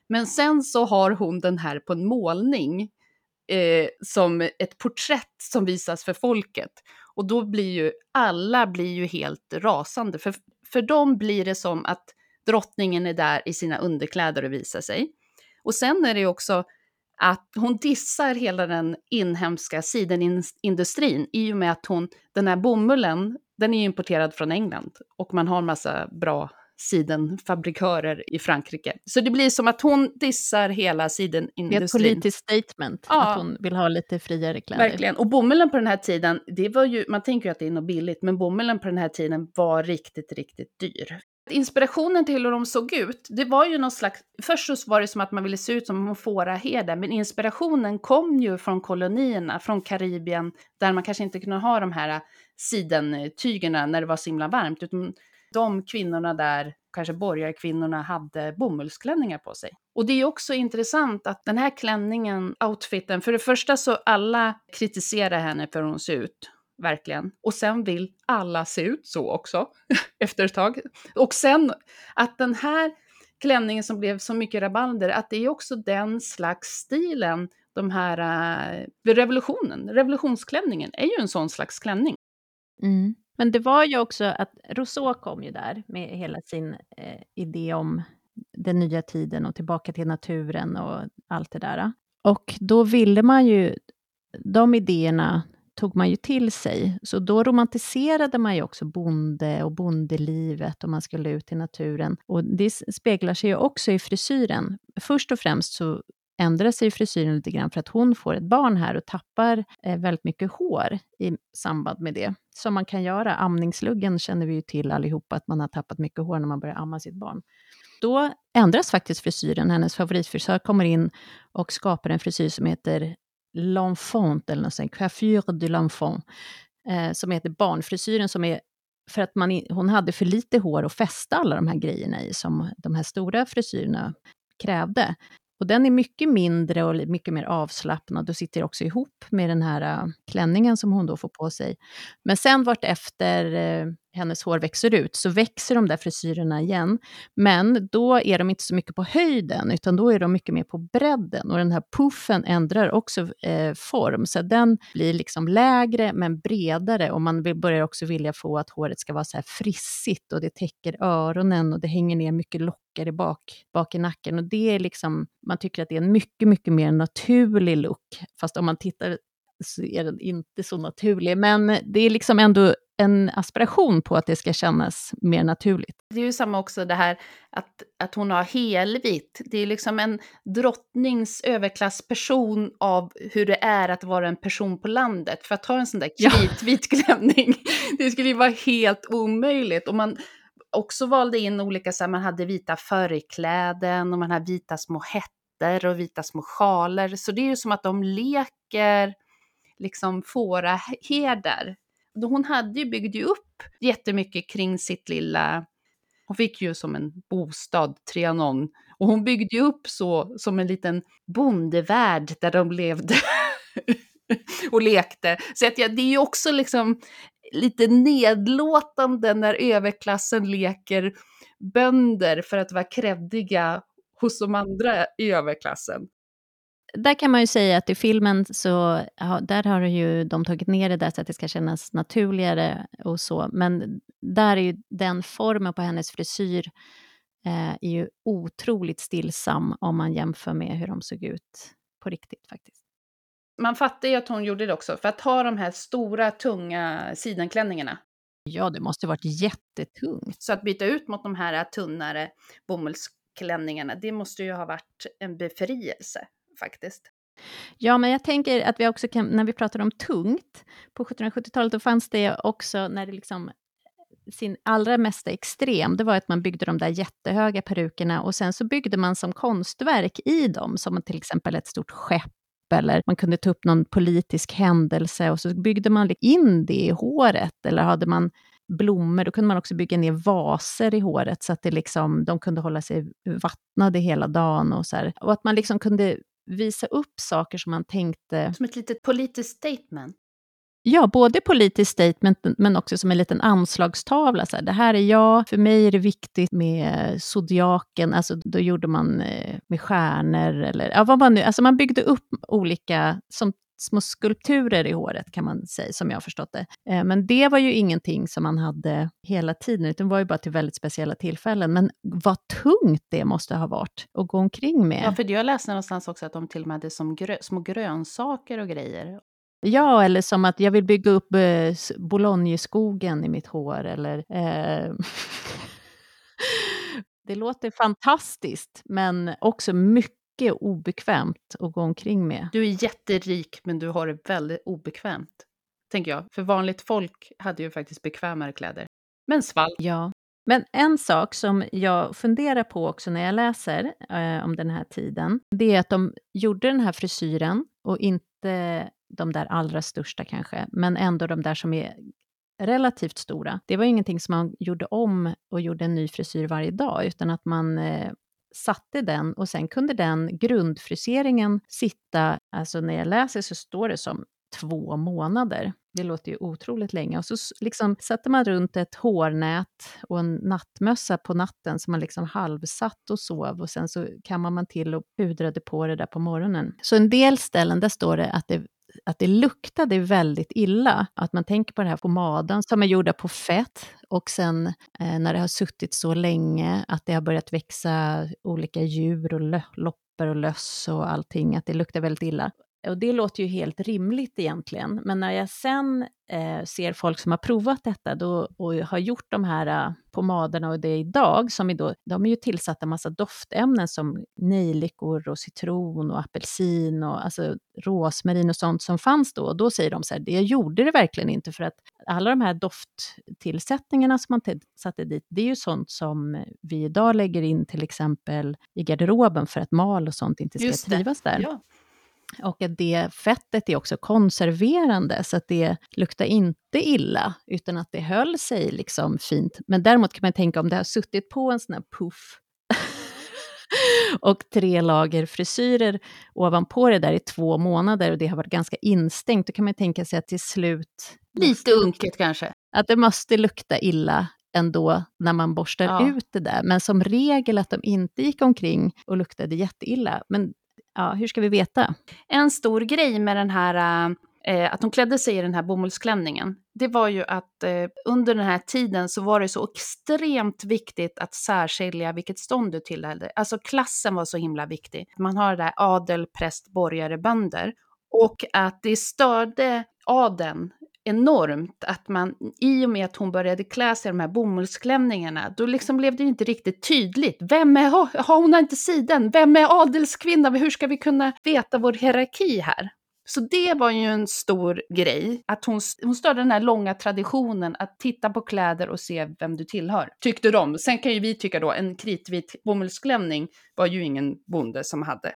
Men sen så har hon den här på en målning eh, som ett porträtt som visas för folket. Och då blir ju alla blir ju helt rasande. För, för dem blir det som att drottningen är där i sina underkläder och visar sig. Och sen är det också att hon dissar hela den inhemska sidenindustrin i och med att hon, den här bomullen, den är importerad från England och man har massa bra sidenfabrikörer i Frankrike. Så det blir som att hon dissar hela sidenindustrin. Det är ett politiskt statement, ja, att hon vill ha lite friare kläder. Verkligen, och bomullen på den här tiden, det var ju, man tänker ju att det är något billigt, men bomullen på den här tiden var riktigt, riktigt dyr. Inspirationen till hur de såg ut, det var ju någon slags... Först så var det som att man ville se ut som en fåraherde, men inspirationen kom ju från kolonierna, från Karibien, där man kanske inte kunde ha de här sidentygerna när det var så himla varmt, utan de kvinnorna där, kanske borgarkvinnorna, hade bomullsklänningar på sig. Och det är också intressant att den här klänningen, outfiten, för det första så alla kritiserar henne för hur hon ser ut, verkligen. Och sen vill alla se ut så också, efter ett tag. Och sen att den här klänningen som blev så mycket rabalder, att det är också den slags stilen, de här, eh, revolutionen, revolutionsklänningen är ju en sån slags klänning. Mm. Men det var ju också att Rousseau kom ju där med hela sin eh, idé om den nya tiden och tillbaka till naturen och allt det där. Och då ville man ju, de idéerna tog man ju till sig. Så då romantiserade man ju också bonde och bondelivet och man skulle ut i naturen. Och det speglar sig ju också i frisyren. Först och främst så ändrar sig frisyren lite grann för att hon får ett barn här och tappar eh, väldigt mycket hår i samband med det. Som man kan göra. Amningsluggen känner vi ju till allihopa, att man har tappat mycket hår när man börjar amma sitt barn. Då ändras faktiskt frisyren. Hennes favoritfrisör kommer in och skapar en frisyr som heter l'enfant, eller något sånt, coiffure de l'enfant, eh, som heter barnfrisyren, som är för att man, hon hade för lite hår att fästa alla de här grejerna i, som de här stora frisyrerna krävde. Och den är mycket mindre och mycket mer avslappnad och sitter också ihop med den här äh, klänningen som hon då får på sig. Men sen vart efter eh, hennes hår växer ut så växer de där frisyrerna igen. Men då är de inte så mycket på höjden, utan då är de mycket mer på bredden. Och den här puffen ändrar också eh, form, så den blir liksom lägre men bredare. Och man vill, börjar också vilja få att håret ska vara så här frissigt och det täcker öronen och det hänger ner mycket lockar i bak, bak i nacken. Och det är liksom, man tycker att det är en mycket, mycket mer naturlig look. Fast om man tittar så är den inte så naturlig. Men det är liksom ändå en aspiration på att det ska kännas mer naturligt. Det är ju samma också det här att, att hon har helvitt. Det är liksom en drottnings överklassperson av hur det är att vara en person på landet. För att ha en sån där kritvit ja. klänning, det skulle ju vara helt omöjligt. Och man också valde in olika, så här, man hade vita förkläden och man hade vita små hätter och vita små sjaler. Så det är ju som att de leker liksom fåraherdar hon hade ju, byggde ju upp jättemycket kring sitt lilla, hon fick ju som en bostad, Trianon, och hon byggde ju upp så som en liten bondevärld där de levde och lekte. Så att, ja, det är ju också liksom lite nedlåtande när överklassen leker bönder för att vara kreddiga hos de andra i överklassen där kan man ju säga att i filmen så ja, där har ju de tagit ner det där så att det ska kännas naturligare och så. Men där är ju den formen på hennes frisyr eh, är ju otroligt stillsam om man jämför med hur de såg ut på riktigt faktiskt. man fattar ju att hon gjorde det också, för att ha de här stora, tunga sidenklänningarna. Ja, det måste varit jättetungt. Så att byta ut mot de här tunnare bomullsklänningarna, det måste ju ha varit en befrielse faktiskt. Ja, men jag tänker att vi också kan, när vi pratar om tungt, på 1770-talet då fanns det också, när det liksom sin allra mesta extrem, det var att man byggde de där jättehöga perukerna och sen så byggde man som konstverk i dem, som till exempel ett stort skepp eller man kunde ta upp någon politisk händelse och så byggde man in det i håret. Eller hade man blommor, då kunde man också bygga ner vaser i håret så att det liksom, de kunde hålla sig vattnade hela dagen. Och, så här. och att man liksom kunde visa upp saker som man tänkte... Som ett litet politiskt statement? Ja, både politiskt statement men också som en liten anslagstavla. Så här, det här är jag, för mig är det viktigt med zodiaken, alltså då gjorde man eh, med stjärnor eller ja, vad man nu, alltså man byggde upp olika, som små skulpturer i håret kan man säga, som jag har förstått det. Eh, men det var ju ingenting som man hade hela tiden, utan det var ju bara till väldigt speciella tillfällen. Men vad tungt det måste ha varit att gå omkring med. Ja, för jag läste någonstans också att de till och med hade som grö små grönsaker och grejer. Ja, eller som att jag vill bygga upp eh, Bologneskogen i mitt hår, eller... Eh, det låter fantastiskt, men också mycket obekvämt att gå omkring med. Du är jätterik, men du har det väldigt obekvämt, tänker jag. För vanligt folk hade ju faktiskt bekvämare kläder. Men svall. Ja. Men en sak som jag funderar på också när jag läser eh, om den här tiden, det är att de gjorde den här frisyren och inte de där allra största kanske, men ändå de där som är relativt stora. Det var ingenting som man gjorde om och gjorde en ny frisyr varje dag, utan att man eh, satte den och sen kunde den grundfriseringen sitta, alltså när jag läser så står det som två månader. Det låter ju otroligt länge. Och så liksom satte man runt ett hårnät och en nattmössa på natten som man liksom halvsatt och sov och sen så kammade man till och pudrade på det där på morgonen. Så en del ställen, där står det att det att det luktade väldigt illa. Att man tänker på den här pomaden som är gjorda på fett och sen eh, när det har suttit så länge att det har börjat växa olika djur och loppor och löss och allting, att det luktar väldigt illa. Och det låter ju helt rimligt egentligen, men när jag sen eh, ser folk som har provat detta då, och har gjort de här uh, pomaderna och det idag, som är då, de är ju tillsatta massa doftämnen som nejlikor och citron och apelsin och alltså rosmarin och sånt som fanns då. Och då säger de så här, det gjorde det verkligen inte för att alla de här dofttillsättningarna som man satte dit, det är ju sånt som vi idag lägger in till exempel i garderoben för att mal och sånt inte ska trivas där. Ja. Och att det fettet är också konserverande, så att det luktar inte illa, utan att det höll sig liksom fint. Men däremot kan man tänka om det har suttit på en sån här puff och tre lager frisyrer ovanpå det där i två månader och det har varit ganska instängt, då kan man tänka sig att till slut... Lite unket kanske? Att det måste lukta illa ändå när man borstar ja. ut det där. Men som regel att de inte gick omkring och luktade jätteilla. Men ja, hur ska vi veta? En stor grej med den här eh, eh att hon klädde sig i den här bomullsklänningen, det var ju att eh, under den här tiden så var det så extremt viktigt att särskilja vilket stånd du tillhörde. Alltså klassen var så himla viktig. Man har det där adel, präst, borgare, bönder. Och att det störde adeln enormt att man, i och med att hon började klä sig i de här bomullsklänningarna, då liksom blev det inte riktigt tydligt. Vem är, har hon inte siden? Vem är adelskvinnan? Hur ska vi kunna veta vår hierarki här? Så det var ju en stor grej, att hon, hon störde den här långa traditionen att titta på kläder och se vem du tillhör, tyckte de. Sen kan ju vi tycka då, en kritvit bomullsklänning var ju ingen bonde som hade.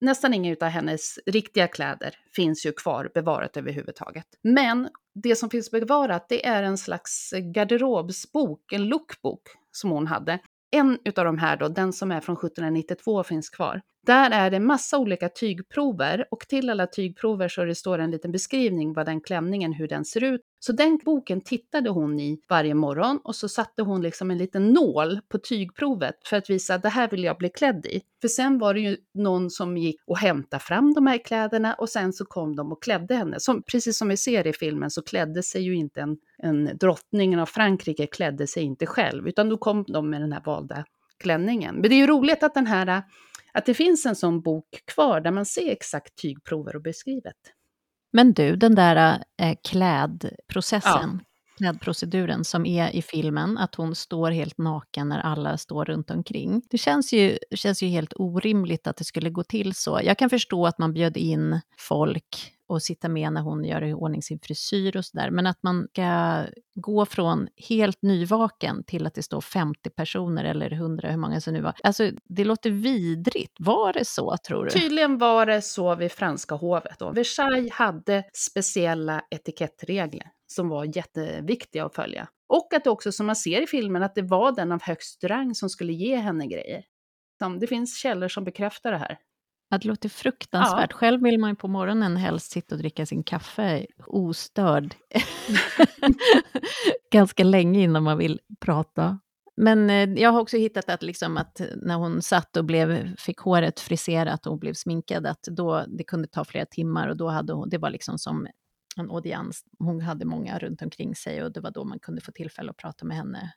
Nästan inga av hennes riktiga kläder finns ju kvar bevarat överhuvudtaget. Men det som finns bevarat det är en slags garderobsbok, en lookbook, som hon hade. En utav de här då, den som är från 1792, finns kvar. Där är det massa olika tygprover och till alla tygprover så det står en liten beskrivning vad den klänningen, hur den ser ut. Så den boken tittade hon i varje morgon och så satte hon liksom en liten nål på tygprovet för att visa att det här vill jag bli klädd i. För sen var det ju någon som gick och hämtade fram de här kläderna och sen så kom de och klädde henne. Som, precis som vi ser i filmen så klädde sig ju inte en, en drottningen av Frankrike klädde sig inte själv, utan då kom de med den här valda klänningen. Men det är ju roligt att den här att det finns en sån bok kvar där man ser exakt tygprover och beskrivet. Men du, den där eh, klädprocessen, ja. klädproceduren som är i filmen, att hon står helt naken när alla står runt omkring. Det känns ju, känns ju helt orimligt att det skulle gå till så. Jag kan förstå att man bjöd in folk och sitta med när hon gör i ordning sin frisyr och sådär. Men att man ska gå från helt nyvaken till att det står 50 personer eller 100, hur många som nu var. Alltså det låter vidrigt. Var det så tror du? Tydligen var det så vid franska hovet. Då. Versailles hade speciella etikettregler som var jätteviktiga att följa. Och att det också, som man ser i filmen, att det var den av högst rang som skulle ge henne grejer. Det finns källor som bekräftar det här. Ja, det låter fruktansvärt. Ja. Själv vill man ju på morgonen helst sitta och dricka sin kaffe ostörd. Ganska länge innan man vill prata. Men eh, jag har också hittat att, liksom att när hon satt och blev, fick håret friserat och blev sminkad, att då, det kunde ta flera timmar och då hade hon, det var liksom som en audiens. Hon hade många runt omkring sig och det var då man kunde få tillfälle att prata med henne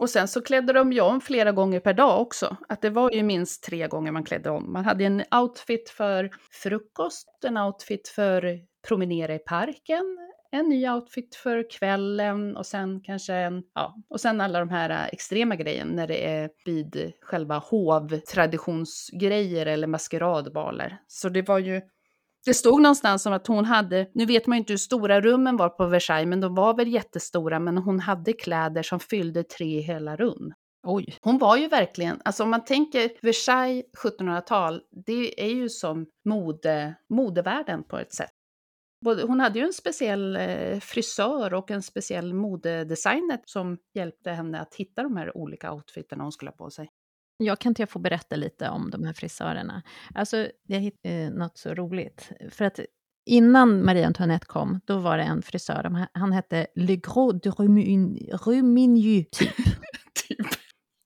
och sen så klädde de ju om flera gånger per dag också. Att det var ju minst tre gånger man klädde om. Man hade en outfit för frukost, en outfit för promenera i parken, en ny outfit för kvällen och sen kanske en, ja, och sen alla de här äh, extrema grejerna när det är vid själva hovtraditionsgrejer eller maskeradbaler. Så det var ju det stod någonstans om att hon hade, nu vet man ju inte hur stora rummen var på Versailles, men de var väl jättestora, men hon hade kläder som fyllde tre hela rum. Oj. Hon var ju verkligen, alltså om man tänker Versailles 1700-tal, det är ju som mode, modevärlden på ett sätt. Hon hade ju en speciell eh, frisör och en speciell modedesigner som hjälpte henne att hitta de här olika outfiterna hon skulle ha på sig. Jag kan inte jag få berätta lite om de här frisörerna? Alltså, jag hittade eh, något så roligt. För att innan Marie Antoinette kom, då var det en frisör, han hette Le Gros de Rumigny, typ. typ.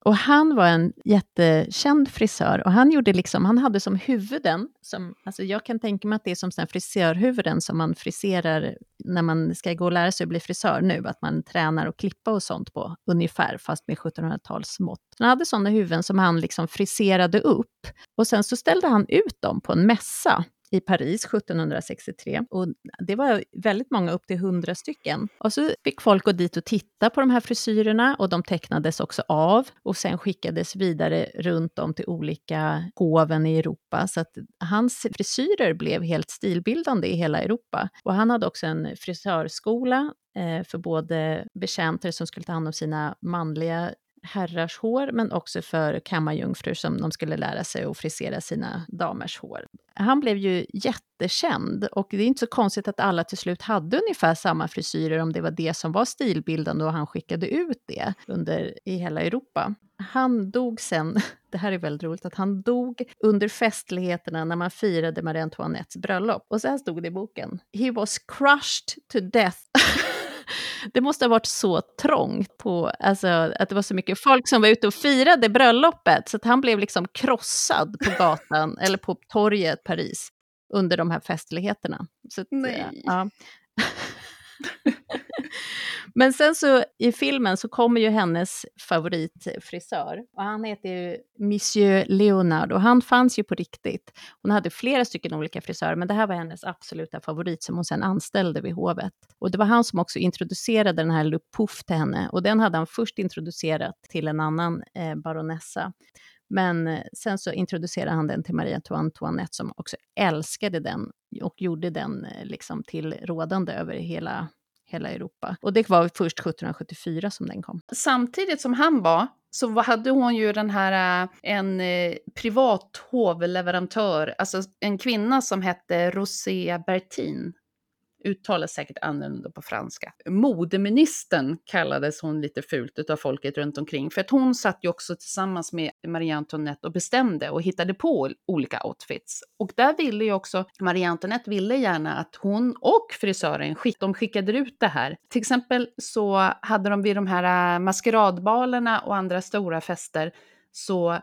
Och han var en jättekänd frisör och han gjorde liksom, han hade som huvuden, som, alltså jag kan tänka mig att det är som sådana frisörhuvuden som man friserar när man ska gå och lära sig att bli frisör nu, att man tränar och klippa och sånt på, ungefär, fast med 1700-talsmått. Han hade sådana huvuden som han liksom friserade upp och sen så ställde han ut dem på en mässa i Paris 1763. Och det var väldigt många, upp till 100 stycken. Och så fick folk gå dit och titta på de här frisyrerna och de tecknades också av och sen skickades vidare runt om till olika hoven i Europa. Så att hans frisyrer blev helt stilbildande i hela Europa. Och han hade också en frisörskola eh, för både betjänter som skulle ta hand om sina manliga herrars hår, men också för kammarjungfrur som de skulle lära sig att frisera sina damers hår. Han blev ju jättekänd och det är inte så konstigt att alla till slut hade ungefär samma frisyrer om det var det som var stilbildande och han skickade ut det under, i hela Europa. Han dog sen, det här är väldigt roligt, att han dog under festligheterna när man firade Marie Antoinettes bröllop. Och så här stod det i boken. He was crushed to death det måste ha varit så trångt på, alltså att det var så mycket folk som var ute och firade bröllopet, så att han blev liksom krossad på gatan, eller på torget Paris, under de här festligheterna. Så att, Nej. Ja. Men sen så i filmen så kommer ju hennes favoritfrisör och han heter ju Monsieur Leonard och han fanns ju på riktigt. Hon hade flera stycken olika frisörer men det här var hennes absoluta favorit som hon sen anställde vid hovet. Och det var han som också introducerade den här Le Pouf till henne och den hade han först introducerat till en annan eh, baronessa. Men eh, sen så introducerade han den till Maria Antoinette som också älskade den och gjorde den eh, liksom till rådande över hela hela Europa. Och det var först 1774 som den kom. Samtidigt som han var så hade hon ju den här, eh, en eh, privat hovleverantör, alltså en kvinna som hette Rosé Bertin uttalas säkert annorlunda på franska. Modeministern kallades hon lite fult av folket runt omkring, för att hon satt ju också tillsammans med Marie Antoinette och bestämde och hittade på olika outfits. Och där ville ju också, Marie Antoinette ville gärna att hon och frisören, de skickade ut det här. Till exempel så hade de vid de här äh, maskeradbalerna och andra stora fester så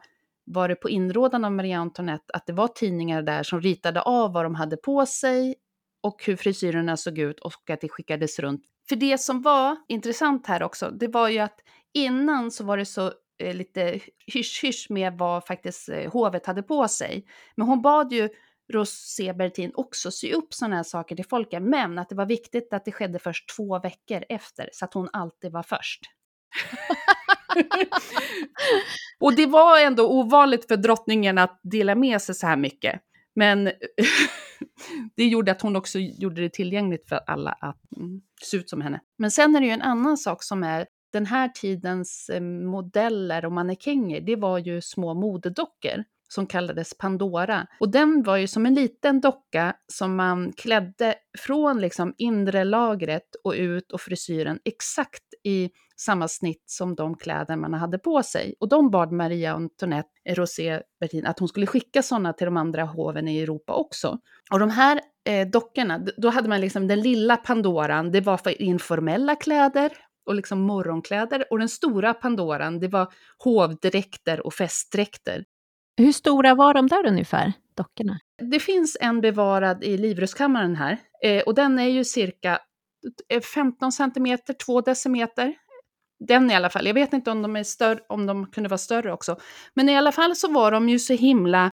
var det på inrådan av Marie Antoinette att det var tidningar där som ritade av vad de hade på sig och hur frisyrerna såg ut och att det skickades runt. För det som var intressant här också, det var ju att innan så var det så eh, lite hysch-hysch med vad faktiskt eh, hovet hade på sig. Men hon bad ju Rosé Bertin också sy upp sådana här saker till folket, men att det var viktigt att det skedde först två veckor efter, så att hon alltid var först. och det var ändå ovanligt för drottningen att dela med sig så här mycket. Men det gjorde att hon också gjorde det tillgängligt för alla att mm, se ut som henne. Men sen är det ju en annan sak som är den här tidens eh, modeller och mannekänger, det var ju små modedockor som kallades Pandora. Och den var ju som en liten docka som man klädde från liksom inre lagret och ut och frisyren exakt i samma snitt som de kläder man hade på sig. Och de bad Maria Antoinette eh, Rosé Bertin att hon skulle skicka sådana till de andra hoven i Europa också. Och de här eh, dockorna, då hade man liksom den lilla Pandoran, det var för informella kläder och liksom morgonkläder. Och den stora Pandoran, det var hovdräkter och festdräkter. Hur stora var de där ungefär, dockorna? Det finns en bevarad i Livrustkammaren här eh, och den är ju cirka 15 eh, centimeter, 2 decimeter. Den i alla fall. Jag vet inte om de, är större, om de kunde vara större också. Men i alla fall så var de ju så himla...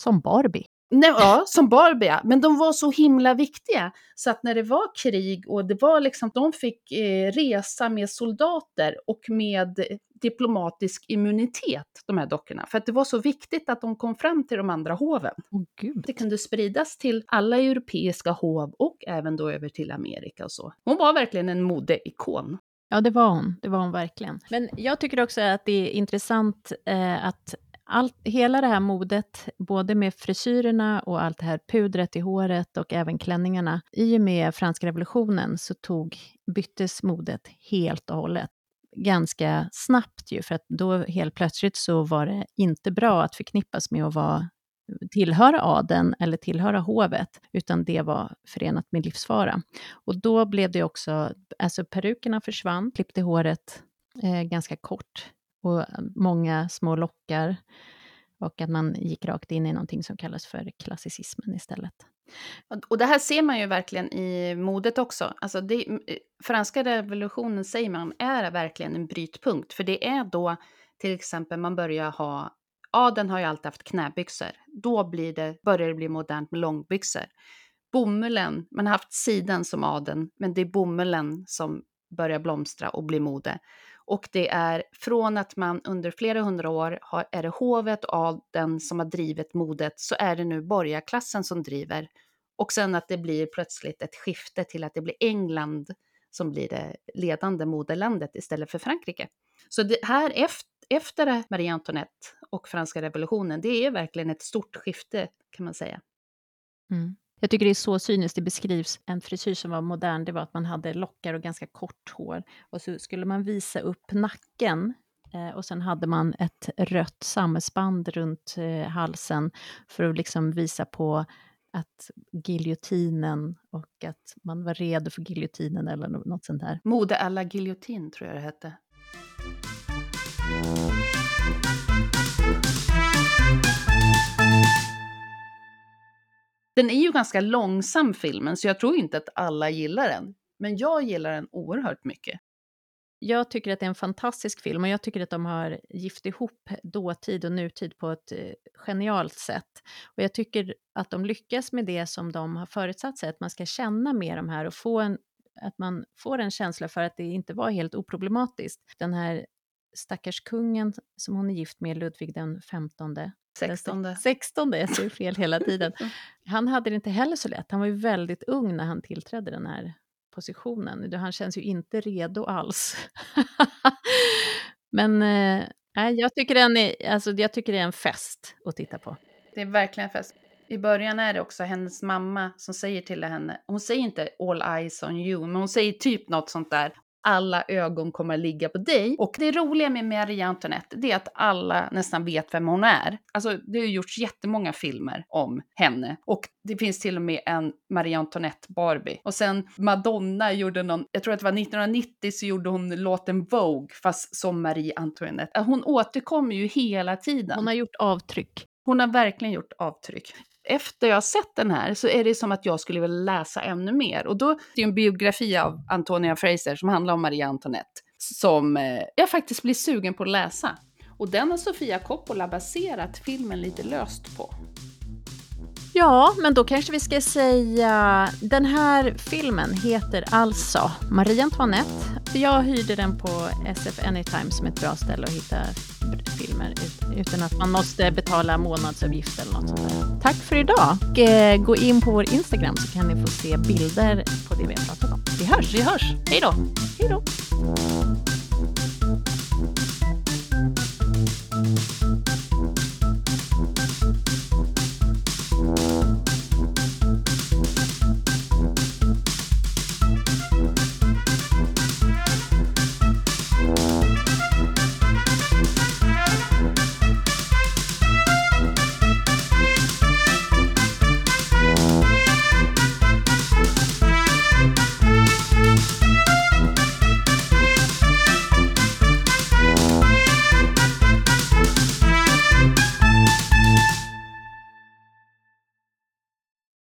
Som Barbie? Nej, ja, som Barbie, ja. Men de var så himla viktiga. Så att när det var krig och det var liksom, de fick eh, resa med soldater och med diplomatisk immunitet, de här dockorna. För att det var så viktigt att de kom fram till de andra hoven. Oh, Gud. Det kunde spridas till alla europeiska hov och även då över till Amerika och så. Hon var verkligen en modeikon. Ja, det var hon. Det var hon verkligen. Men jag tycker också att det är intressant eh, att allt, hela det här modet, både med frisyrerna och allt det här pudret i håret och även klänningarna, i och med franska revolutionen så tog, byttes modet helt och hållet. Ganska snabbt ju, för att då helt plötsligt så var det inte bra att förknippas med att vara tillhöra adeln eller tillhöra hovet, utan det var förenat med livsfara. Och då blev det också, alltså perukerna försvann, klippte håret eh, ganska kort och många små lockar och att man gick rakt in i någonting som kallas för klassicismen istället. Och det här ser man ju verkligen i modet också. Alltså det, eh, franska revolutionen säger man är verkligen en brytpunkt, för det är då till exempel man börjar ha Adeln har ju alltid haft knäbyxor. Då blir det, börjar det bli modernt med långbyxor. Bomullen, man har haft siden som adeln, men det är bomullen som börjar blomstra och bli mode. Och det är från att man under flera hundra år har, är det hovet och adeln som har drivit modet, så är det nu borgarklassen som driver. Och sen att det blir plötsligt ett skifte till att det blir England som blir det ledande modelandet istället för Frankrike. Så det här efter, efter Marie Antoinette och franska revolutionen, det är verkligen ett stort skifte kan man säga. Mm. Jag tycker det är så cyniskt det beskrivs. En frisyr som var modern, det var att man hade lockar och ganska kort hår. Och så skulle man visa upp nacken eh, och sen hade man ett rött sammetsband runt eh, halsen för att liksom visa på att giljotinen och att man var redo för giljotinen eller något sånt där. Mode alla giljotin tror jag det hette. Den är ju ganska långsam filmen, så jag tror inte att alla gillar den. Men jag gillar den oerhört mycket. Jag tycker att det är en fantastisk film och jag tycker att de har gift ihop dåtid och nutid på ett eh, genialt sätt. Och jag tycker att de lyckas med det som de har förutsatt sig, att man ska känna med de här och få en, att man får en känsla för att det inte var helt oproblematiskt. Den här stackars kungen som hon är gift med, Ludvig den 15, 16. 16, jag säger fel hela tiden. Han hade det inte heller så lätt. Han var ju väldigt ung när han tillträdde den här positionen. Han känns ju inte redo alls. Men eh, jag, tycker den är, alltså, jag tycker det är en fest att titta på. Det är verkligen en fest. I början är det också hennes mamma som säger till henne, hon säger inte all eyes on you, men hon säger typ något sånt där alla ögon kommer att ligga på dig. Och det roliga med Marie Antoinette, det är att alla nästan vet vem hon är. Alltså, det har gjorts jättemånga filmer om henne. Och det finns till och med en Marie Antoinette Barbie. Och sen Madonna gjorde någon, jag tror att det var 1990 så gjorde hon låten Vogue, fast som Marie Antoinette. Hon återkommer ju hela tiden. Hon har gjort avtryck. Hon har verkligen gjort avtryck efter jag har sett den här så är det som att jag skulle vilja läsa ännu mer. Och då det är en biografi av Antonia Fraser som handlar om Marie Antoinette som eh, jag faktiskt blir sugen på att läsa. Och den har Sofia Coppola baserat filmen lite löst på. Ja, men då kanske vi ska säga... Den här filmen heter alltså Marie Antoinette. Jag hyrde den på SF Anytime som ett bra ställe att hitta filmer utan att man måste betala månadsavgift eller något sånt där. Tack för idag! Och, eh, gå in på vår Instagram så kan ni få se bilder på det vi har pratat om. Vi hörs! Vi hörs! Hej då! Hej då!